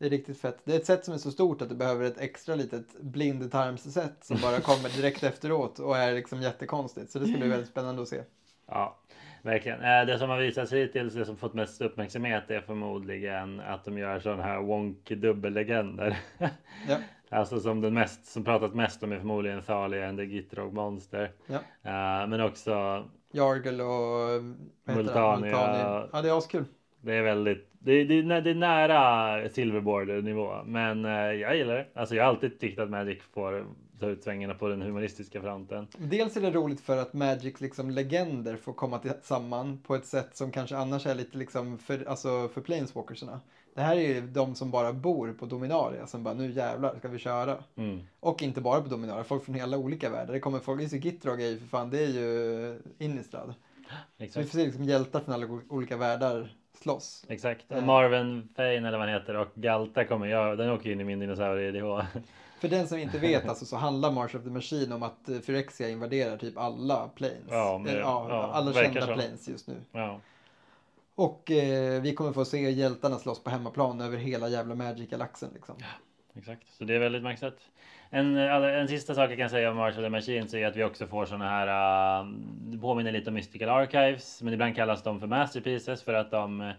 Det är riktigt fett. Det är ett set som är så stort att det behöver ett extra litet blind times set som bara kommer direkt efteråt och är liksom jättekonstigt. Så det ska bli väldigt spännande att se. Ja, verkligen. Eh, Det som har visats hittills, det som fått mest uppmärksamhet är förmodligen att de gör sådana här wonky dubbellegender. Ja. Alltså som den mest, som pratat mest om är förmodligen Thalia and the Gitrog Monster. Ja. Eh, Men också, Jargel och vad heter Multani, det? ja. Ja, det är askul. Det är väldigt, det, det, det är nära Silverborder nivå. Men eh, jag gillar det. Alltså jag har alltid tyckt att Magic får ta ut svängarna på den humoristiska fronten. Dels är det roligt för att Magics liksom legender får komma samman på ett sätt som kanske annars är lite liksom för, alltså för planeswalkersarna. Det här är ju de som bara bor på Dominaria som bara nu jävlar ska vi köra. Mm. Och inte bara på Dominaria, folk från hela olika världar. Det kommer folk, just Gittrog är ju för fan, det är ju Innistrad. Så vi Exakt. får se liksom hjältar från alla olika världar slåss. Exakt. Eh. Och Marvin Fane eller vad han heter och Galta kommer jag. Den åker in i min dinosaurie IDH. För den som inte vet alltså, så handlar March of the Machine om att eh, Phyrexia invaderar typ alla planes. Ja, men- Eh, ja, ja, alla kända så. planes just nu. Ja. Och eh, vi kommer få se hjältarna slåss på hemmaplan över hela jävla Magic-galaxen liksom. Exakt, så det är väldigt maxat. En, en sista sak jag kan säga om March of the Machines är att vi också får såna här, uh, det påminner lite om Mystical Archives, men ibland kallas de för Masterpieces för att de, uh,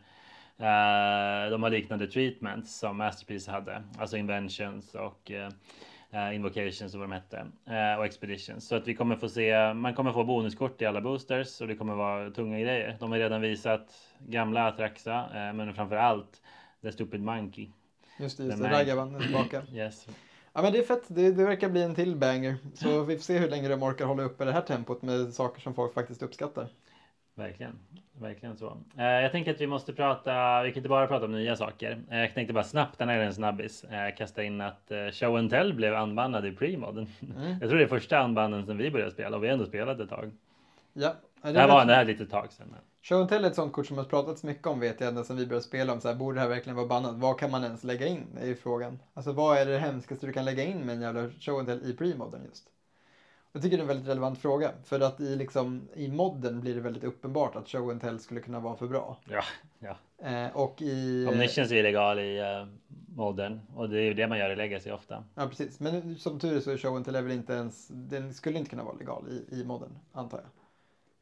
de har liknande treatments som Masterpiece hade, alltså Inventions och uh, uh, Invocations och vad de hette, uh, och Expeditions. Så att vi kommer få se, man kommer få bonuskort i alla boosters och det kommer vara tunga grejer. De har redan visat gamla Atraxa, uh, men framför allt The Stupid Monkey. Just det, just det. är tillbaka. Yes. Ja men det är fett, det, det verkar bli en till banger. Så vi får se hur länge de orkar hålla uppe det här tempot med saker som folk faktiskt uppskattar. Verkligen, verkligen så. Eh, jag tänker att vi måste prata, vi kan inte bara prata om nya saker. Eh, jag tänkte bara snabbt, den är en snabbis, eh, kasta in att Show and Tell blev unbannad i premodden. Mm. Jag tror det är första unbannen sen vi började spela och vi har ändå spelat ett tag. Ja, det Det här är var det här är lite tag sedan. men- Show and Tell är ett sånt kort som har pratats mycket om vet jag ända sedan vi började spela om så här, borde det här verkligen vara bannat? Vad kan man ens lägga in? är ju frågan. Alltså vad är det hemskaste du kan lägga in med en jävla Show and Tell i premodern just? Jag tycker det är en väldigt relevant fråga. För att i, liksom, i modden blir det väldigt uppenbart att Show and Tell skulle kunna vara för bra. Ja, ja. Eh, och i... Omniscience är illegal i uh, modern och det är ju det man gör i Legacy ofta. Ja, precis. Men som tur är så är Show and Tell är väl inte ens... Den skulle inte kunna vara legal i, i modden, antar jag.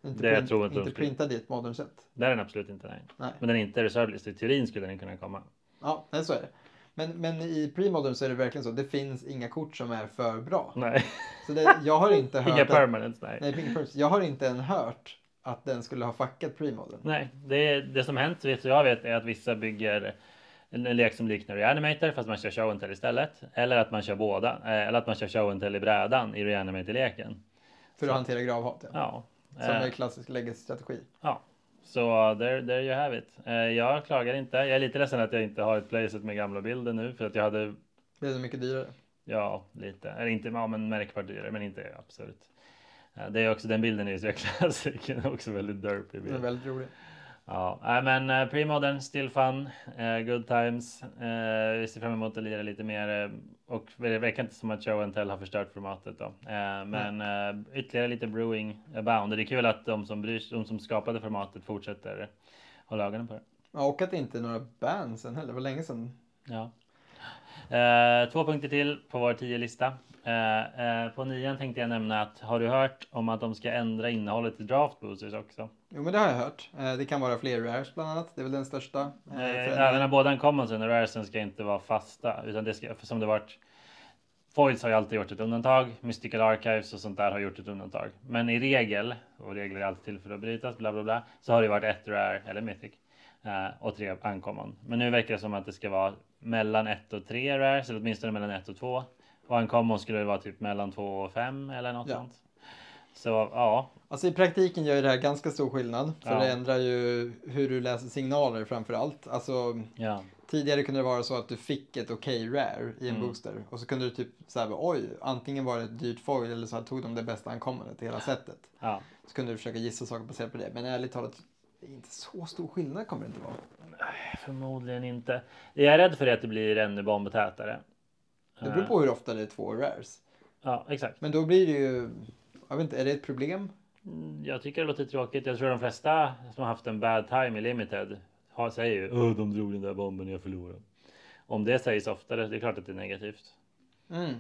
Inte, Det print, tror inte inte skulle. i ett modern sätt. Det är den absolut inte, nej. Nej. Men den är inte reserved list. I teorin skulle den kunna komma. Ja, nej, så är det. Men, men i premodern så är det verkligen så. Det finns inga kort som är för bra. Nej, Så det, jag har inte hört... inga permanents, nej. nej, inga permanents. Jag har inte än hört att den skulle ha fuckat premodern. Nej, det, det som hänt, vet jag vet, är att vissa bygger en, en lek som liknar Reanimator fast man kör show and tell istället. Eller att man kör båda. eh, Eller att man kör show and tell i brädan i Reanimator-leken. För att hantera gravhat, ja. Ja. Som eh, är klassisk legacy-strategi. ja. Så there, there you have it. Eh, Jag klagar inte. Jag är lite ledsen att jag inte har ett playset med gamla bilder nu för att jag hade Det är så mycket dyrare. Ja, lite. Eller inte, ja men märkbart dyrare, men inte absolut. Ja, Det är också, den bilden är ju så klassisk. Också väldigt derpy Den är bild. väldigt rolig. Ja, nej, men uh, premodern, still fun, eh, good times. Eh, vi ser fram emot att lira lite mer eh, och det verkar inte som att show and tell har förstört formatet då. Eh, men eh, ytterligare lite brewing abound. Det är kul att de som, bryr, de som skapade formatet fortsätter hålla ögonen på det. Ja, och att det inte är några bands än heller. Det var länge sedan. Ja. Eh, två punkter till på vår tio lista. Eh, eh, på nian tänkte jag nämna att har du hört om att de ska ändra innehållet i draft boosters också? Jo, men det har jag hört. Det kan vara fler rares bland annat. Det är väl den största. eh, även båda uncommonsen och raresen ska inte vara fasta. Utan det ska, som det varit. Foils har ju alltid gjort ett undantag. Mystical Archives och sånt där har gjort ett undantag. Men i regel, och regler är alltid till för att brytas, bla bla bla. Så har det varit ett rare, eller mythic. och tre uncommon. Men nu verkar det som att det ska vara mellan ett och tre rares. Eller åtminstone mellan ett och två. Och uncommon skulle det vara typ mellan två och fem eller något Ja. sånt. Så ja, Alltså i praktiken gör ju det här ganska stor skillnad. För Ja. det ändrar ju hur du läser signaler framför allt. Alltså ja. tidigare kunde det vara så att du fick ett okej rare i en Mm. booster. Och så kunde du typ säga oj, antingen var det ett dyrt foil eller så tog de det bästa ankommandet i hela setet. ja. Så kunde du försöka gissa saker baserat på det. Men ärligt talat, inte så stor skillnad kommer det inte vara. Förmodligen inte. Jag är rädd för det att det blir ännu bombtätare. Det beror på hur ofta det är två rares. Ja, exakt. Men då blir det ju, jag vet inte, är det ett problem? Mm, Jag tycker det låter tråkigt. Jag tror de flesta som har haft en bad time i limited har, säger ju Åh, de drog den där bomben och jag förlorade. Om det sägs oftare, det är klart att det är negativt. Mm.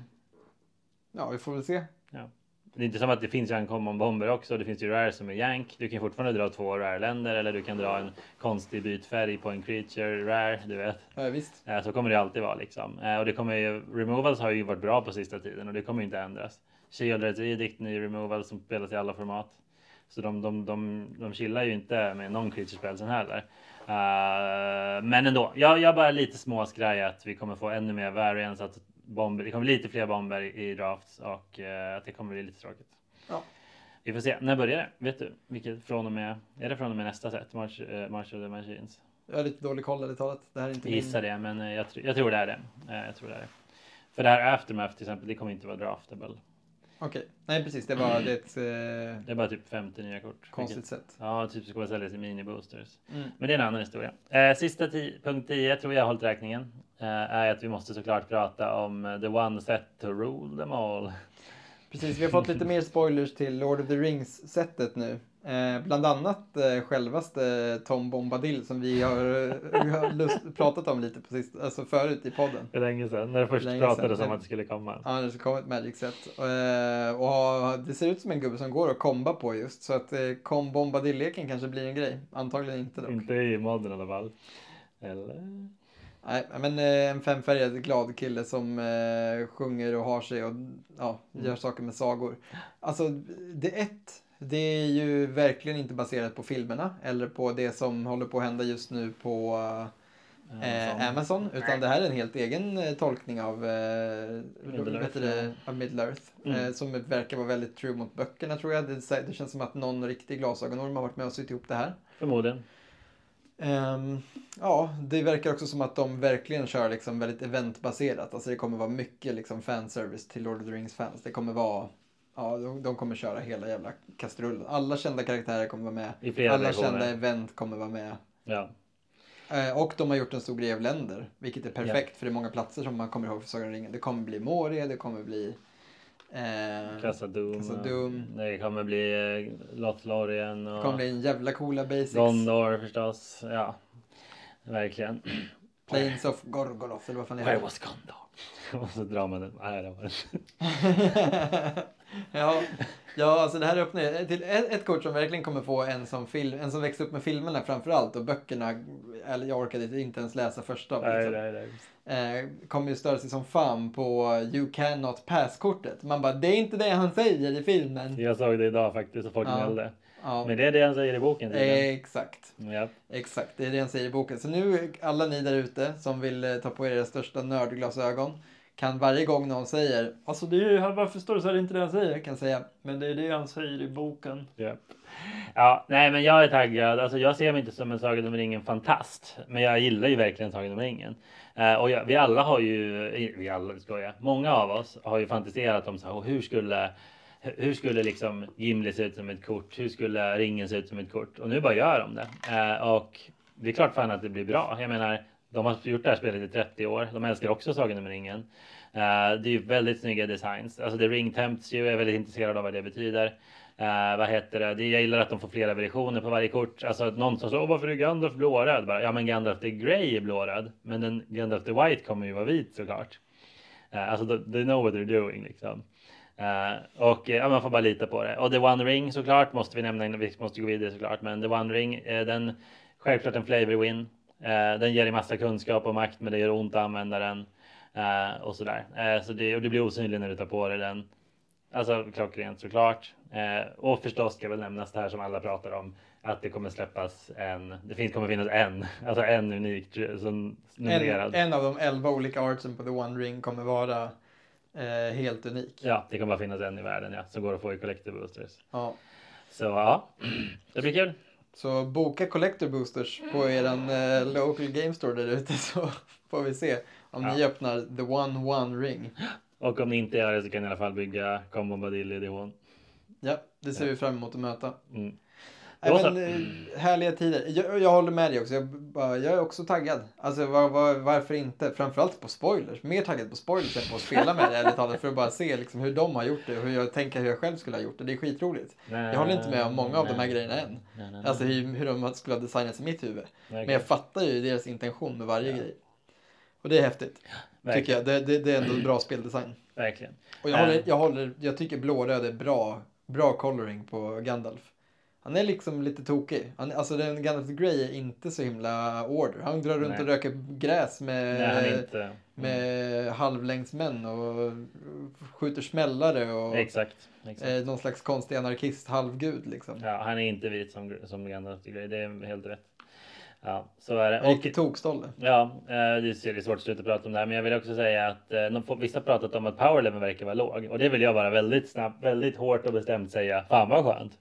Ja, vi får väl se. Ja. Det är inte som att det finns ju uncommon bomber också. Det finns ju rare som är yank. Du kan fortfarande dra två rare länder eller du kan dra en konstig bytfärg på en creature rare. Du vet. Ja, visst. Eh, Så kommer det alltid vara liksom. Eh, Och det kommer ju, removals har ju varit bra på sista tiden och det kommer ju inte ändras. Shield Edict ny removal som spelas i alla format. Så de, de, de, de chillar ju inte med någon creature spelsen heller. Eh, men ändå, jag, jag är bara lite småskraj att vi kommer få ännu mer variance, att bomber, det kommer bli lite fler bomber i drafts och eh, att det kommer bli lite tråkigt. Ja. Vi får se. När börjar det? Vet du? Vilket från och med? Är det från och med nästa set? March, eh, March of the Machines? Jag har lite dålig koll ärligt talat. Det här är inte Jag gissar det, men eh, jag, tr- jag tror det är det. Eh, Jag tror det är det. För det här Aftermath till exempel, det kommer inte vara draftable. Okej, nej precis. Det var är ett eh, Det är bara typ 50 nya kort. konstigt Vilket- sätt. Ja, typ ska man sälja i mini-boosters. Mm. Men det är en annan historia. Eh, sista punkt 10, tror jag har hållit räkningen. Eh, är att vi måste såklart prata om eh, the one set to rule them all. Precis, vi har fått lite mer spoilers till Lord of the Rings-sättet nu. Eh, bland annat eh, självaste Tom Bombadil som vi har, vi har lust, pratat om lite sist, alltså förut i podden. För länge sedan, när det först Länge pratades om att det skulle komma. Ja, det ska komma ett Magic-set. Eh, och det ser ut som en gubbe som går att komba på just. Så att eh, kom Bombadil-leken kanske blir en grej. Antagligen inte dock. Inte i modden i alla fall. Eller? Nej, men eh, en femfärgad glad kille som eh, sjunger och har sig och ja, Mm. gör saker med sagor. Alltså, det ett, det är ju verkligen inte baserat på filmerna eller på det som håller på att hända just nu på eh, Amazon. Utan det här är en helt egen eh, tolkning av, eh, Middle Earth, det, ja. Middle Earth. Mm. Eh, som verkar vara väldigt true mot böckerna tror jag. Det, det känns som att någon riktig glasögonorm har varit med och sytt ihop det här. Förmodligen. Ehm, ja, det verkar också som att de verkligen kör liksom väldigt eventbaserat. Alltså det kommer vara mycket liksom fanservice till Lord of the Rings-fans. Det kommer vara, ja, de, de kommer köra hela jävla kastrullen. Alla kända karaktärer kommer vara med. I flera Alla versioner. kända event kommer vara med. Ja. Eh, och de har gjort en stor grej av länder, vilket är perfekt för det är många platser som man kommer ihåg för Sagan om ringen. Det kommer bli Moria, det kommer bli... Eh, Doom. Casa Doom. Det kommer bli eh, Lothlorien det och kommer bli en jävla coola basics. Gondor förstås. Ja, verkligen. Plains of Gorgoroth, eller vad fan det Where heter. was Gondor? Och så drar man den. Nej, det var ja, ja, alltså det här öppnar till ett, ett kort som verkligen kommer få en som, film, en som växte upp med filmerna framförallt och böckerna, eller jag orkade inte ens läsa första. nej, Liksom. nej, nej. Eh, kommer ju störa sig som fan på You cannot pass-kortet. Man bara, det är inte det han säger i filmen. Jag såg det idag faktiskt och folk Ja. gnällde. Ja, Men det är det han säger i boken. exakt. Ja. Exakt, det är det han säger i boken. Så nu, alla ni där ute som vill eh, ta på er era största nördglasögon kan varje gång någon säger Alltså det är ju, varför står det så här, det är inte det han säger? Kan säga, men det är det han säger i boken. Ja. ja, nej men jag är taggad. Alltså jag ser mig inte som en Sagan om ringen fantast. Men jag gillar ju verkligen Sagan om ringen. Eh, och jag, vi alla har ju, vi alla ska jag, många av oss har ju fantiserat om så här, "Åh, hur skulle hur skulle liksom Gimli se ut som ett kort? Hur skulle ringen se ut som ett kort? Och nu bara gör de det. Eh, och det är klart fan att det blir bra. Jag menar, de har gjort det här spelet i 30 år. De älskar också Sagan om ringen. Eh, det är ju väldigt snygga designs. Alltså The ring tempts ju. Jag är väldigt intresserad av vad det betyder. Eh, vad heter det? det? Jag gillar att de får flera versioner på varje kort. Alltså att någon som sa varför är Gandalf blåröd? Bara, ja men Gandalf the Grey är blåröd. Men den Gandalf the White kommer ju vara vit såklart. Eh, alltså they know what they're doing liksom. Eh, och eh, ja, man får bara lita på det. Och The One Ring såklart måste vi nämna innan vi måste gå vidare såklart. Men The One Ring, eh, den självklart en flavor win. Eh, den ger dig massa kunskap och makt, men det gör ont att använda den eh, och sådär. Eh, så det, och det blir osynligt när du tar på dig den. Alltså klockrent såklart. Eh, och förstås ska väl nämnas det här som alla pratar om. Att det kommer släppas en, det finns, kommer finnas en, alltså en unik som numrerad. En, en av de elva olika artsen på The One Ring kommer vara eh, helt unik. Ja, det kommer bara finnas en i världen ja, som går att få i Collector Boosters. Ja. Så ja, det blir kul. Så boka Collector Boosters på eran eh, local game store där ute så får vi se om ja. ni öppnar The One One Ring. Och om ni inte gör det så kan ni i alla fall bygga Combo Badilli Divon. Ja, det ser ja. vi fram emot att möta. Mm. Nej, men, eh, härliga tider. Jag, jag håller med dig också. Jag, bara, jag är också taggad. Alltså var, var, varför inte? Framförallt på spoilers. Mer taggad på spoilers än på att spela med det ärligt talat. För att bara se liksom, hur de har gjort det och hur jag tänker hur jag själv skulle ha gjort det. Det är skitroligt. Nej, jag håller inte med om många nej, av de här grejerna än. Nej, alltså hur, hur de skulle ha designats i mitt huvud. Men jag fattar ju deras intention med varje ja. grej. Och det är häftigt. Ja, tycker jag. Det, det, det, är ändå bra speldesign. Verkligen. Och jag, håller, jag, håller, jag tycker blåröd är bra, bra coloring på Gandalf. Han är liksom lite tokig. Han, alltså den Gandalf the Grey är inte så himla order. Han drar runt Nej. och röker gräs med, Nej, mm. med halvlängdsmän och skjuter smällare och exakt, exakt. Eh, någon slags konstig anarkist halvgud liksom. Ja, han är inte vit som, som Gandalf the Grey. Det är helt rätt. Ja, så är det. Riktigt tokstolle. Ja, eh, det är svårt att sluta prata om det här, men jag vill också säga att eh, vissa har pratat om att powerleveln verkar vara låg och det vill jag bara väldigt snabbt, väldigt hårt och bestämt säga. Fan vad skönt.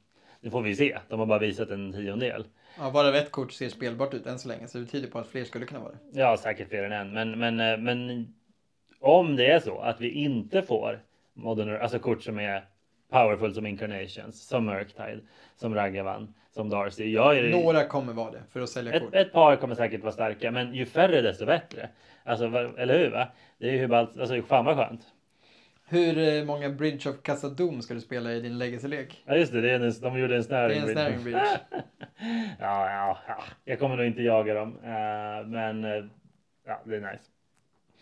Det får vi se. De har bara visat en tiondel. Ja, bara ett kort ser spelbart ut än så länge, så det tyder på att fler skulle kunna vara det. Ja, säkert fler än en. Men, men, eh, men om det är så att vi inte får modern, alltså kort som är powerful som incarnations, som Murktide, som Ragavan, som Darcy. Jag är, Några kommer vara det för att sälja ett, kort. Ett par kommer säkert vara starka, men ju färre desto bättre. Alltså, eller hur? Va? Det är ju hur ballt, alltså fan vad skönt. Hur eh, många Bridge of Casadum ska du spela i din legacy-lek? Ja just det, det är en, de gjorde en snaring bridge. Det är en bridge. ja, ja, ja, jag kommer nog inte jaga dem. Uh, men uh, ja, det är nice.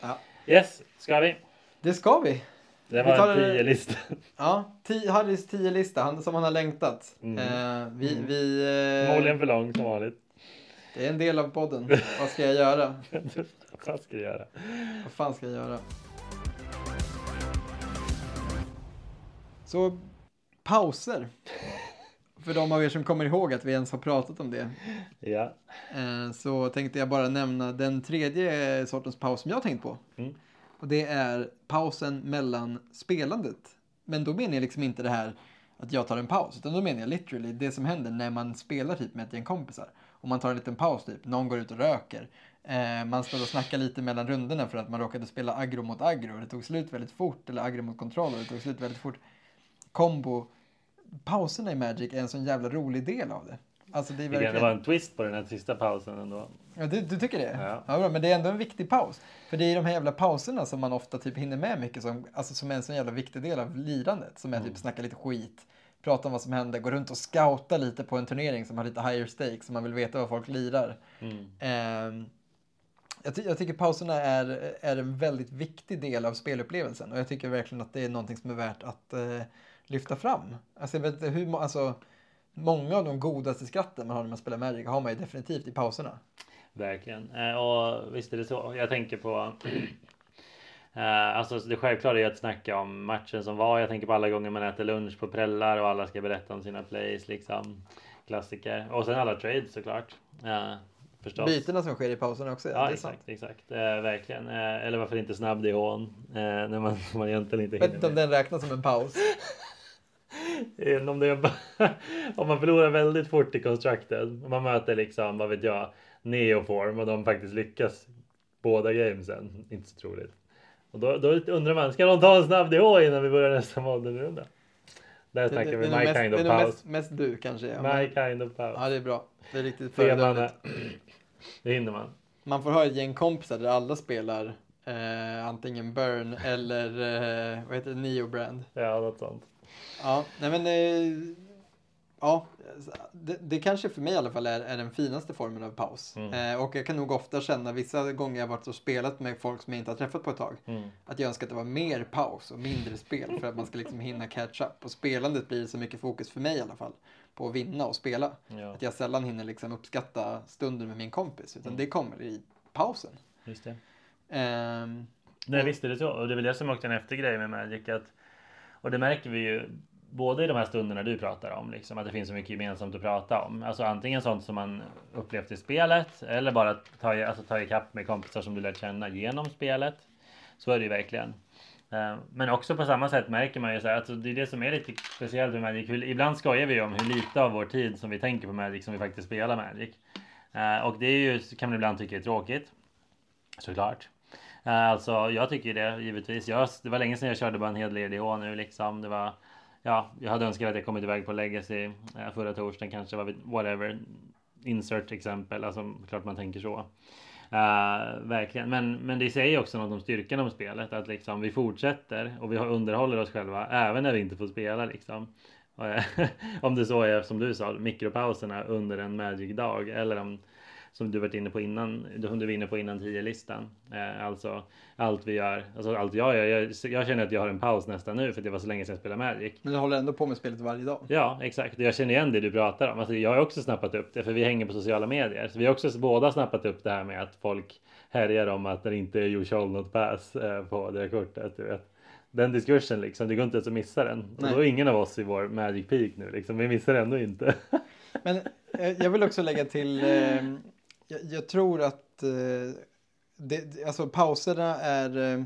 Ja. Yes, ska vi? Det ska vi. Det var vi en tio lista. Ja, tio, Harrys tio lista som han har längtat. Mm. Uh, vi, mm. vi, Förmodligen för lång som vanligt. Det är en del av podden. Vad ska jag göra? Vad ska jag göra? Vad fan ska jag göra? Så pauser. För de av er som kommer ihåg att vi ens har pratat om det. Ja. Eh, så tänkte jag bara nämna den tredje sortens paus som jag tänkt på. Mm. Och det är pausen mellan spelandet. Men då menar jag liksom inte det här att jag tar en paus. Utan då menar jag literally det som händer när man spelar typ med ett gäng kompisar. Och man tar en liten paus typ. Någon går ut och röker. Eh, man står och snackar lite mellan rundorna för att man råkade spela aggro mot aggro. Det tog slut väldigt fort. Eller aggro mot kontroll och det tog slut väldigt fort kombo. Pauserna i Magic är en sån jävla rolig del av det. Alltså det, verkligen... det var en twist på den här sista pausen ändå. Ja, du, du tycker det? Ja. ja bra, men det är ändå en viktig paus. För det är de här jävla pauserna som man ofta typ hinner med mycket som, alltså som är en sån jävla viktig del av lirandet. Som är typ mm. typ snacka lite skit, prata om vad som händer, gå runt och scouta lite på en turnering som har lite higher stakes, så man vill veta vad folk lirar. Mm. Um, jag, ty jag, tycker pauserna är, är en väldigt viktig del av spelupplevelsen och jag tycker verkligen att det är någonting som är värt att uh, lyfta fram. Alltså, jag vet inte hur, alltså, många av de godaste skratten man har när man spelar Magic har man ju definitivt i pauserna. Verkligen. Eh, och visst är det så. Jag tänker på Uh, alltså det självklara är att snacka om matchen som var. Jag tänker på alla gånger man äter lunch på prällar och alla ska berätta om sina plays liksom. Klassiker. Och sen alla trades såklart. Uh, förstås. Bytena som sker i pausen också. Ja, exakt, sant. exakt. Uh, verkligen. eller varför inte snabb i hån när man, man egentligen inte hinner. Jag vet inte om den räknas som en paus. om, det, om man förlorar väldigt fort i Constructed. Om man möter liksom, vad vet jag, Neoform och de faktiskt lyckas båda gamesen. Inte så troligt. Och då, då undrar man, ska de ta en snabb DH innan vi börjar nästa modernrunda? Där snackar vi my mest, kind of. Det är mest, mest du kanske. Ja, my kind of pause. Ja, det är bra. Det är riktigt föredömligt. Det hinner man. Man får ha ett gäng kompisar där alla spelar eh, antingen Burn eller eh, vad heter det, Neo Brand. Ja, något sånt. Ja, nej men eh, ja, det, det kanske för mig i alla fall är, är den finaste formen av paus. Mm. Eh, och jag kan nog ofta känna, vissa gånger jag varit och spelat med folk som jag inte har träffat på ett tag, Mm. att jag önskar att det var mer paus och mindre spel för att man ska liksom hinna catch up. Och spelandet blir så mycket fokus för mig i alla fall på att vinna och spela. Ja, Att jag sällan hinner liksom uppskatta stunden med min kompis, utan Mm. det kommer i pausen. just det. Ehm, Nej Och- visst är det så. Och det är väl det som också är en eftergrej med Magic. Att, och det märker vi ju både i de här stunderna du pratar om. Liksom, att det finns så mycket gemensamt att prata om. Alltså antingen sånt som man upplevt i spelet. Eller bara ta, alltså, ta ikapp med kompisar som du lärt känna genom spelet. Så är det ju verkligen. Eh, men också på samma sätt märker man ju så här, alltså det är det som är lite speciellt med Magic. Ibland skojar vi ju om hur lite av vår tid som vi tänker på Magic som vi faktiskt spelar Magic. Eh, och det är ju, kan man ibland tycka är tråkigt. Såklart. Eh, alltså jag tycker det givetvis. Jag, det var länge sedan jag körde bara en hel ledig nu liksom. Det var, ja, jag hade önskat att jag kommit iväg på Legacy eh, förra torsdagen kanske, whatever. Insert exempel, alltså klart man tänker så. Uh, verkligen, men, men det säger också något om styrkan om spelet. Att liksom vi fortsätter och vi underhåller oss själva även när vi inte får spela liksom. Om det så är som du sa, mikropauserna under en Magic-dag eller om som du varit inne på innan, som du var inne på innan 10-listan. Eh, alltså allt vi gör, alltså allt jag gör. Jag, jag känner att jag har en paus nästan nu för det var så länge sedan jag spelade Magic. men du håller ändå på med spelet varje dag. Ja, exakt. Jag känner igen det du pratar om. Alltså, jag har också snappat upp det, för vi hänger på sociala medier. Så vi har också båda snappat upp det här med att folk härjar om att det inte är you shall not pass eh, på det kortet. Du vet. Den diskursen liksom, det går inte ens att missa den. Och Nej. då är ingen av oss i vår Magic Peak nu liksom. Vi missar ändå inte. Men eh, jag vill också lägga till, eh, jag, jag tror att eh, det, alltså pauserna är eh,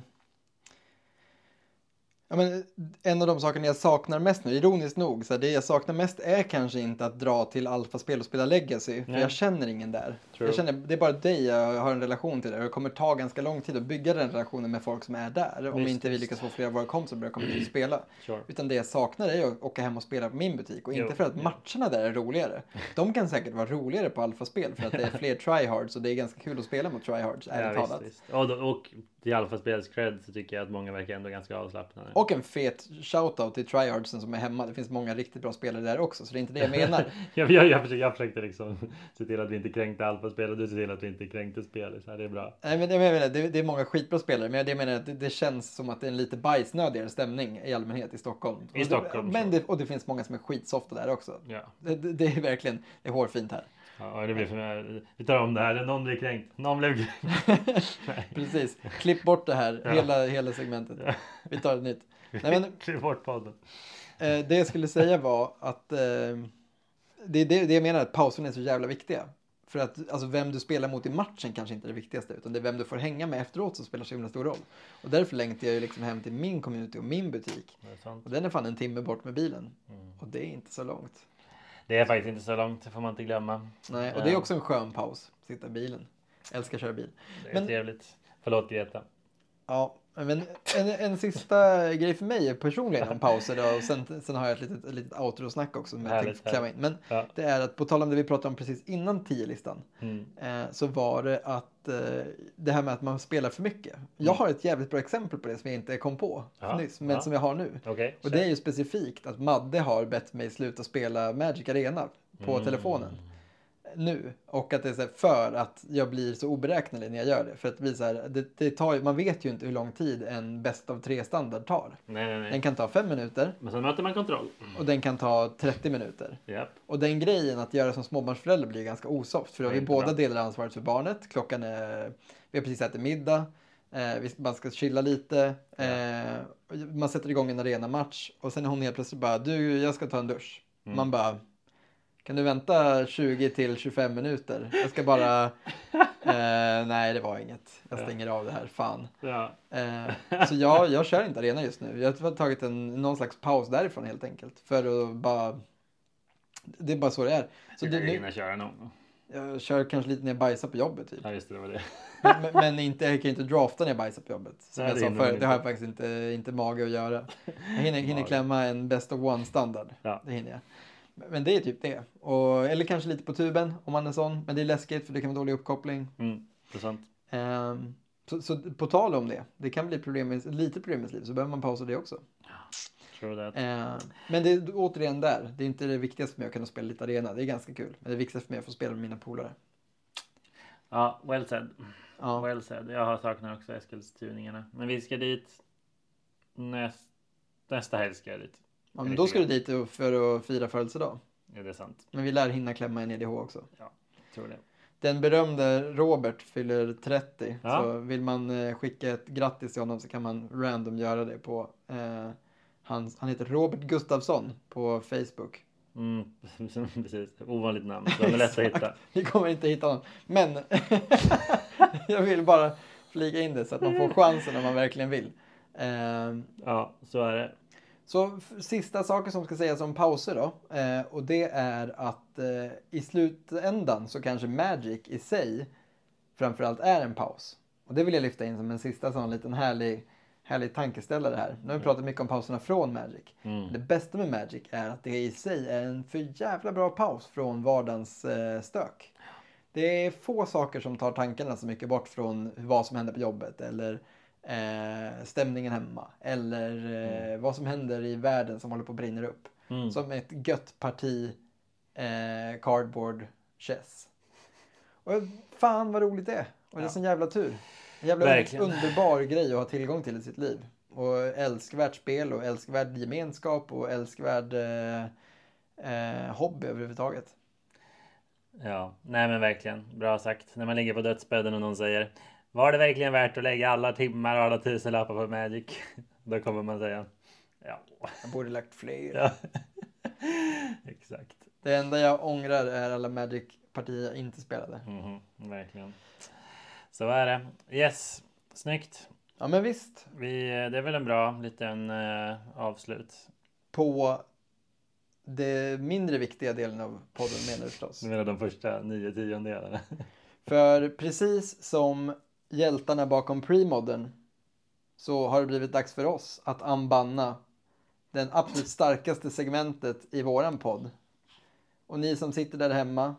Ja, men en av de sakerna jag saknar mest nu, ironiskt nog, så här, det jag saknar mest är kanske inte att dra till alfaspel och spela legacy, för Nej. jag känner ingen där. True. Jag känner, det är bara dig jag har en relation till och det kommer ta ganska lång tid att bygga den relationen med folk som är där, om Visst, inte vi lyckas få flera av våra kompisar att börja komma dit och spela. Sure. Utan det jag saknar är att åka hem och spela på min butik. Och Jo, inte för att matcherna där är roligare. De kan säkert vara roligare på alfaspel för att det är fler tryhards och det är ganska kul att spela mot tryhards, ärligt Ja, talat. visst, visst. Och, och till Alfaspels cred så tycker jag att många verkar ändå ganska avslappnade. Och en fet shoutout till tryhardsen som är hemma. Det finns många riktigt bra spelare där också, så det är inte det jag menar. jag, jag, jag, försökte, jag försökte liksom se till att vi inte kränkte Alfaspel och du ser till att vi inte kränkte spel. Så här, det är bra. Nej, men jag menar, det, det är många skitbra spelare, men jag menar att det, det känns som att det är en lite bajsnödigare stämning i allmänhet i Stockholm. I Och Stockholm, Det, men det, och det finns många som är skitsofta där också. Ja. Det, det, det är verkligen, det är hårfint här. Ja, det blir för mig. Vi tar om det här. Någon blir kränkt. Någon blev kränkt. Precis. Klipp bort det här, hela, hela segmentet. Vi tar ett nytt. Nej, men, Klipp bort podden. eh, det jag skulle säga var att eh, det är det, det jag menar, att pauserna är så jävla viktiga. För att alltså, vem du spelar mot i matchen kanske inte är det viktigaste, utan det är vem du får hänga med efteråt som spelar så himla stor roll. Och därför längtar jag ju liksom hem till min community och min butik. Och den är fan en timme bort med bilen. Mm. Och det är inte så långt. Det är faktiskt inte så långt. Det får man inte glömma. Nej, och det är också en skön paus. Sitta i bilen. Älskar att köra bil. Det är Men- trevligt. Förlåt Greta. Ja, men en, en sista grej för mig personligen om pauser då, och sen, sen har jag ett litet, ett litet outro-snack också som jag tänkte klämma in. Men Ja. det är att på tal om det vi pratade om precis innan 10-listan Mm. eh, så var det att eh, det här med att man spelar för mycket. Jag har ett jävligt bra exempel på det som jag inte kom på Ja, nyss, men ja. som jag har nu. Okej. Och det är ju specifikt att Madde har bett mig sluta spela Magic Arena på Mm. telefonen nu. Och att det är så här för att jag blir så oberäknelig när jag gör det. För att blir så här, det, det tar, man vet ju inte hur lång tid en bäst av tre standard tar. Nej, nej, nej. Den kan ta fem minuter Men sen möter man kontroll. och den kan ta 30 minuter. Japp. Och den grejen att göra som småbarnsförälder blir ganska osoft. För då har vi båda bra. delar ansvaret för barnet. Klockan är, vi har precis ätit middag. Eh, vi, man ska chilla lite. Eh, man sätter igång en arena-match. Och sen är hon helt plötsligt bara, du jag ska ta en dusch. Mm. Man bara, kan du vänta 20 till 25 minuter? Jag ska bara, eh, nej det var inget. Jag Ja. stänger av det här, fan. Ja. Eh, så jag, jag kör inte arena just nu. Jag har tagit en, någon slags paus därifrån helt enkelt. För att bara, det är bara så det är. Så du nu, hinna köra någon. jag kör kanske lite när jag bajsar på jobbet typ. Ja just det, det var det. Men, men inte, jag kan inte drafta när jag bajsar på jobbet. Som Nej, jag det sa förut, det har jag faktiskt inte, inte mage att göra. Jag hinner, hinner klämma en best of one standard. Ja. Det hinner jag. Men- det är typ det. Och, eller kanske lite på tuben om man är sån. Men det är läskigt för det kan vara dålig uppkoppling. Mm. Ehm, så, så på tal om det, det kan bli problem med, lite problem med sitt liv, så behöver man pausa det också. True that. Eh, men det är återigen där. Det är inte det viktigaste för mig att kunna spela lite arena. Det är ganska kul. Men det viktigaste för mig är att få spela med mina polare. Ja, well said. Ja. Well said. Jag har saknar också Eskilstuningarna. Men vi ska dit näst, nästa helg ska jag dit. Ja men då ska du dit för att fira födelsedag. Ja, det är sant. Men vi lär hinna klämma en EDH också. Tror det. Den berömde Robert fyller 30. Ja. Så vill man eh, skicka ett grattis till honom så kan man random göra det på eh, hans, han heter Robert Gustafsson på Facebook. Mm, precis. Ovanligt namn. Så det är lätt att hitta. Vi kommer inte hitta honom. Men jag vill bara flika in det så att man får chansen om man verkligen vill. Eh, Ja, så är det. Så sista saker som ska sägas om pauser då. Eh, och det är att eh, i slutändan så kanske Magic i sig framförallt är en paus. Och det vill jag lyfta in som en sista sån liten härlig, härlig tankeställare här. Nu har vi pratat mycket om pauserna från Magic. Mm. Det bästa med Magic är att det i sig är en för jävla bra paus från vardagens eh, stök. Det är få saker som tar tankarna så mycket bort från vad som händer på jobbet eller eh, stämningen hemma eller eh, vad som händer i världen som håller på att brinna upp. Mm. Som ett gött parti eh, cardboard chess. Och fan vad roligt det är. Och det är sån jävla tur. En jävla Verkligen. underbar grej att ha tillgång till i sitt liv. Och älskvärt spel och älskvärd gemenskap och älskvärd eh, eh, hobby överhuvudtaget. Ja, nej men verkligen. Bra sagt. När man ligger på dödsbädden och någon säger Var det verkligen värt att lägga alla timmar och alla tusenlappar på Magic? Då kommer man säga Ja. Jag borde lagt fler. ja. Exakt. Det enda jag ångrar är alla Magic-partier jag inte spelade. Mhm, verkligen. Så är det. Yes, snyggt. Ja men visst. Vi, det är väl en bra liten eh, avslut. På det mindre viktiga delen av podden menar du förstås. Du menar de första nio tiondelarna? För precis som hjältarna bakom premodern så har det blivit dags för oss att anbanna den absolut starkaste segmentet i våran podd. Och ni som sitter där hemma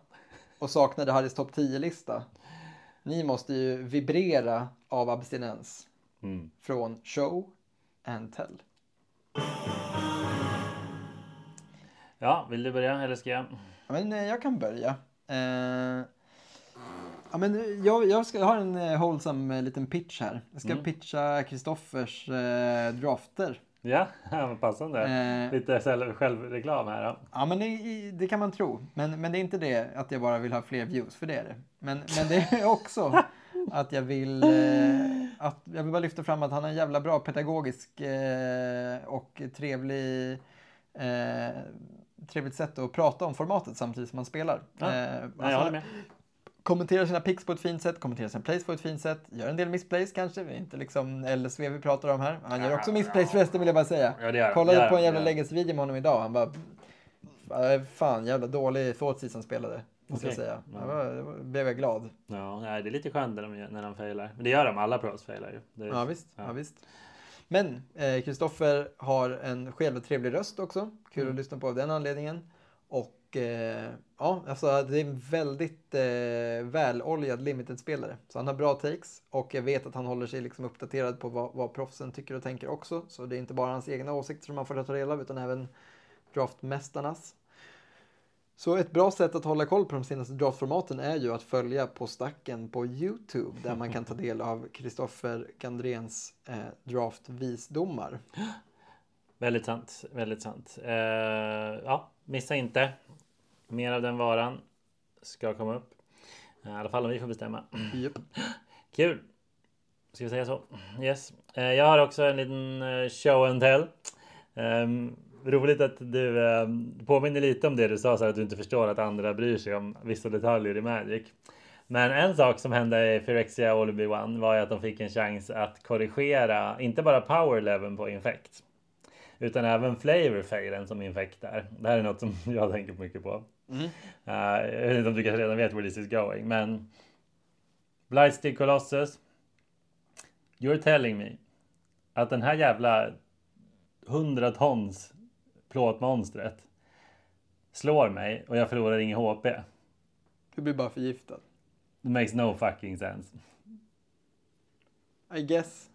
och saknade Harrys topp 10-lista. Ni måste ju vibrera av abstinens Mm. från show and tell. Ja, vill du börja eller ska jag? Ja, men eh, jag kan börja. Eh, ja, men eh, jag, jag, ska, jag har en eh, wholesome eh, liten pitch här. Jag ska Mm. pitcha Kristoffers eh, drafter. Ja, vad passande. Eh, Lite själv, självreklam här då. ja, men det, det kan man tro. Men, men det är inte det att jag bara vill ha fler views, för det är det. Men, men det är också att jag vill, eh, att jag vill bara lyfta fram att han har en jävla bra pedagogisk eh, och trevlig eh, trevligt sätt att prata om formatet samtidigt som man spelar. Ja, Eh, Nej, alltså, jag håller med. Kommenterar sina picks på ett fint sätt, kommenterar sina plays på ett fint sätt, gör en del missplays kanske, är inte liksom LSV vi pratar om här. Han gör också missplays förresten vill jag bara säga. Ja, det. Kollade Det på en jävla legacy-video med honom idag, han bara "Äh, Fan, jävla dålig Thoughtsseason spelade. Måste jag Okej. säga. Ja. Jag var, blev jag glad. Ja, nej, det är lite skönt när de, när de failar. Men det gör de, alla pros failar ju. Det, Ja visst, Ja. ja. visst. Men eh, Kristoffer har en själv trevlig röst också. Kul Mm. att lyssna på av den anledningen. Och eh, ja, alltså det är en väldigt eh, väloljad limited-spelare. Så han har bra takes och jag vet att han håller sig liksom uppdaterad på vad, vad proffsen tycker och tänker också. Så det är inte bara hans egna åsikter som man får ta del av utan även draftmästarnas. Så ett bra sätt att hålla koll på de senaste draftformaten är ju att följa På stacken på Youtube där man kan ta del av Kristoffer Gandrens eh, draftvisdomar. Väldigt sant, väldigt sant. Eh, ja, missa inte. Mer av den varan ska komma upp. Eh, I alla fall om vi får bestämma. Japp. Kul! Ska vi säga så? Yes. Eh, jag har också en liten eh, show and tell. Ehm, roligt att du eh, påminner lite om det du sa så att du inte förstår att andra bryr sig om vissa detaljer i Magic. Men en sak som hände i Phyrexia All One var ju att de fick en chans att korrigera inte bara power leveln på infekt utan även flavor failen som infekt är. Det här är något som jag tänker mycket på. Mm. Uh, jag vet inte om du kanske redan vet where this is going, men Blightstick Colossus. You're telling me att den här jävla 100 tons plåtmonstret slår mig och jag förlorar ingen HP. Du blir bara förgiftad. It makes no fucking sense. I guess.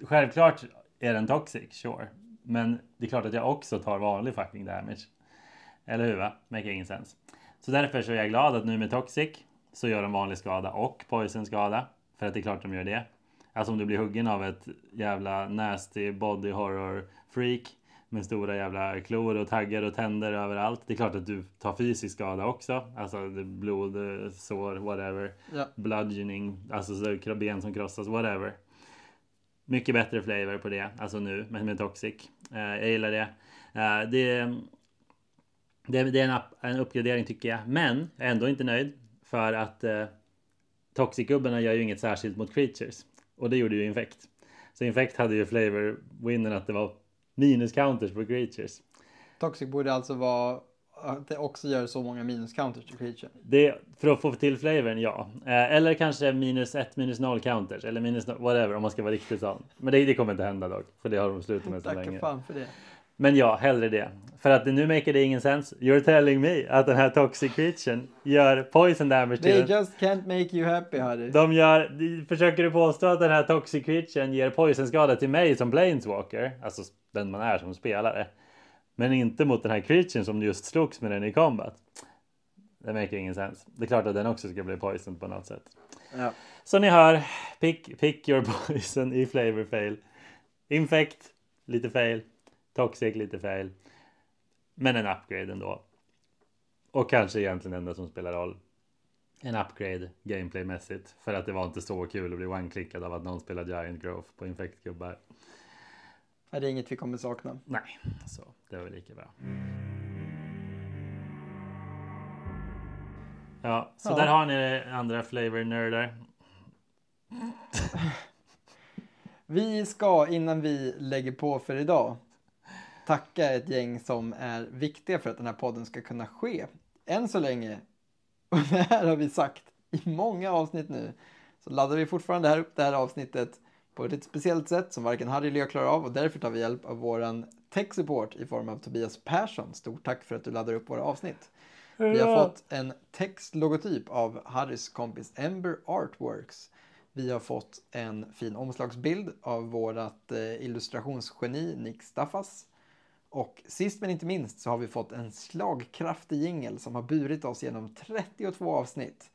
Självklart är den toxic, sure. Men det är klart att jag också tar vanlig fucking damage. Eller hur va? Make ingen sense. Så därför så är jag glad att nu med Toxic så gör de vanlig skada och poison skada. För att det är klart de gör det. Alltså om du blir huggen av ett jävla nasty body horror freak med stora jävla klor och taggar och tänder överallt. Det är klart att du tar fysisk skada också. Alltså blod, sår, whatever. Ja. Bludgeoning, alltså så ben som krossas, whatever. Mycket bättre flavor på det, alltså nu med, med Toxic. Uh, jag gillar det. Uh, det, det, det, är en, en uppgradering tycker jag. Men jag är ändå inte nöjd. För att uh, Toxic-gubbarna gör ju inget särskilt mot creatures. Och det gjorde ju Infect. Så Infect hade ju flavor winnen att det var minus counters på creatures. Toxic borde alltså vara att det också gör så många minus counters till creature. Det, för att få till flavorn, ja. Eh, eller kanske minus 1, minus 0 counters. Eller minus no, whatever om man ska vara riktigt sån. Men det, det kommer inte hända dock. För det har de slutat med så Tacka länge. fan för det. Men ja, hellre det. För att nu maker det ingen sens. You're telling me att den här toxic creaturen gör poison damage till They just can't make you happy Harry. De gör, försöker du påstå att den här toxic creaturen ger poisonskada till mig som planeswalker? Alltså den man är som spelare. Men inte mot den här creaturen som just slogs med den i combat. Det maker ingen sens. Det är klart att den också ska bli poison på något sätt. Ja. Så ni hör, pick, pick your poison i flavor fail. Infect, lite fail. Toxic, lite fail. Men en upgrade ändå. Och kanske egentligen enda som spelar roll. En upgrade gameplaymässigt. För att det var inte så kul att bli one-clickad av att någon spelar Giant Growth på Infect-gubbar. Ja, Det är inget vi kommer sakna. Nej, så det var väl lika bra. Ja, så Ja. där har ni andra flavor-nördar. Vi ska innan vi lägger på för idag tacka ett gäng som är viktiga för att den här podden ska kunna ske. Än så länge, och det här har vi sagt i många avsnitt nu, så laddar vi fortfarande här upp det här avsnittet på ett lite speciellt sätt som varken Harry eller jag klarar av och därför tar vi hjälp av våran tech support i form av Tobias Persson. Stort tack för att du laddar upp våra avsnitt. Vi har fått en textlogotyp av Harrys kompis Ember Artworks. Vi har fått en fin omslagsbild av vårat eh, illustrationsgeni Nick Staffas. Och sist men inte minst så har vi fått en slagkraftig jingel som har burit oss genom 32 avsnitt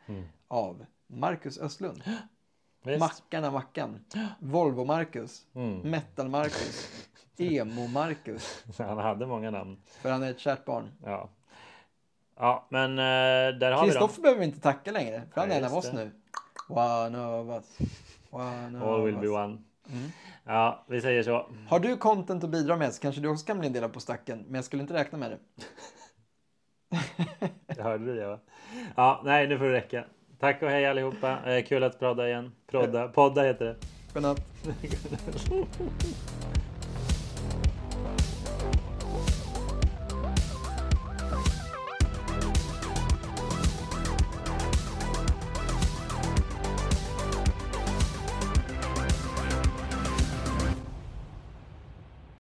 av Marcus Östlund. Visst. Mackarna Mackan, Volvo-Marcus, Mm. Metal-Marcus, Emo-Marcus. Han hade många namn. För han är ett kärt barn. Ja. Ja, men eh, där har vi. Kristoffer behöver vi inte tacka längre, för han Ja, är en av oss det. nu. One of us. One All of will be one. Mm. Ja, vi säger så. Har du content att bidra med så kanske du också kan bli en del av på stacken, men jag skulle inte räkna med det. Det hörde du det va? Ja, nej nu får det räcka. Tack och hej allihopa. Eh, kul att prodda igen. Prodda, podda heter det. Godnatt.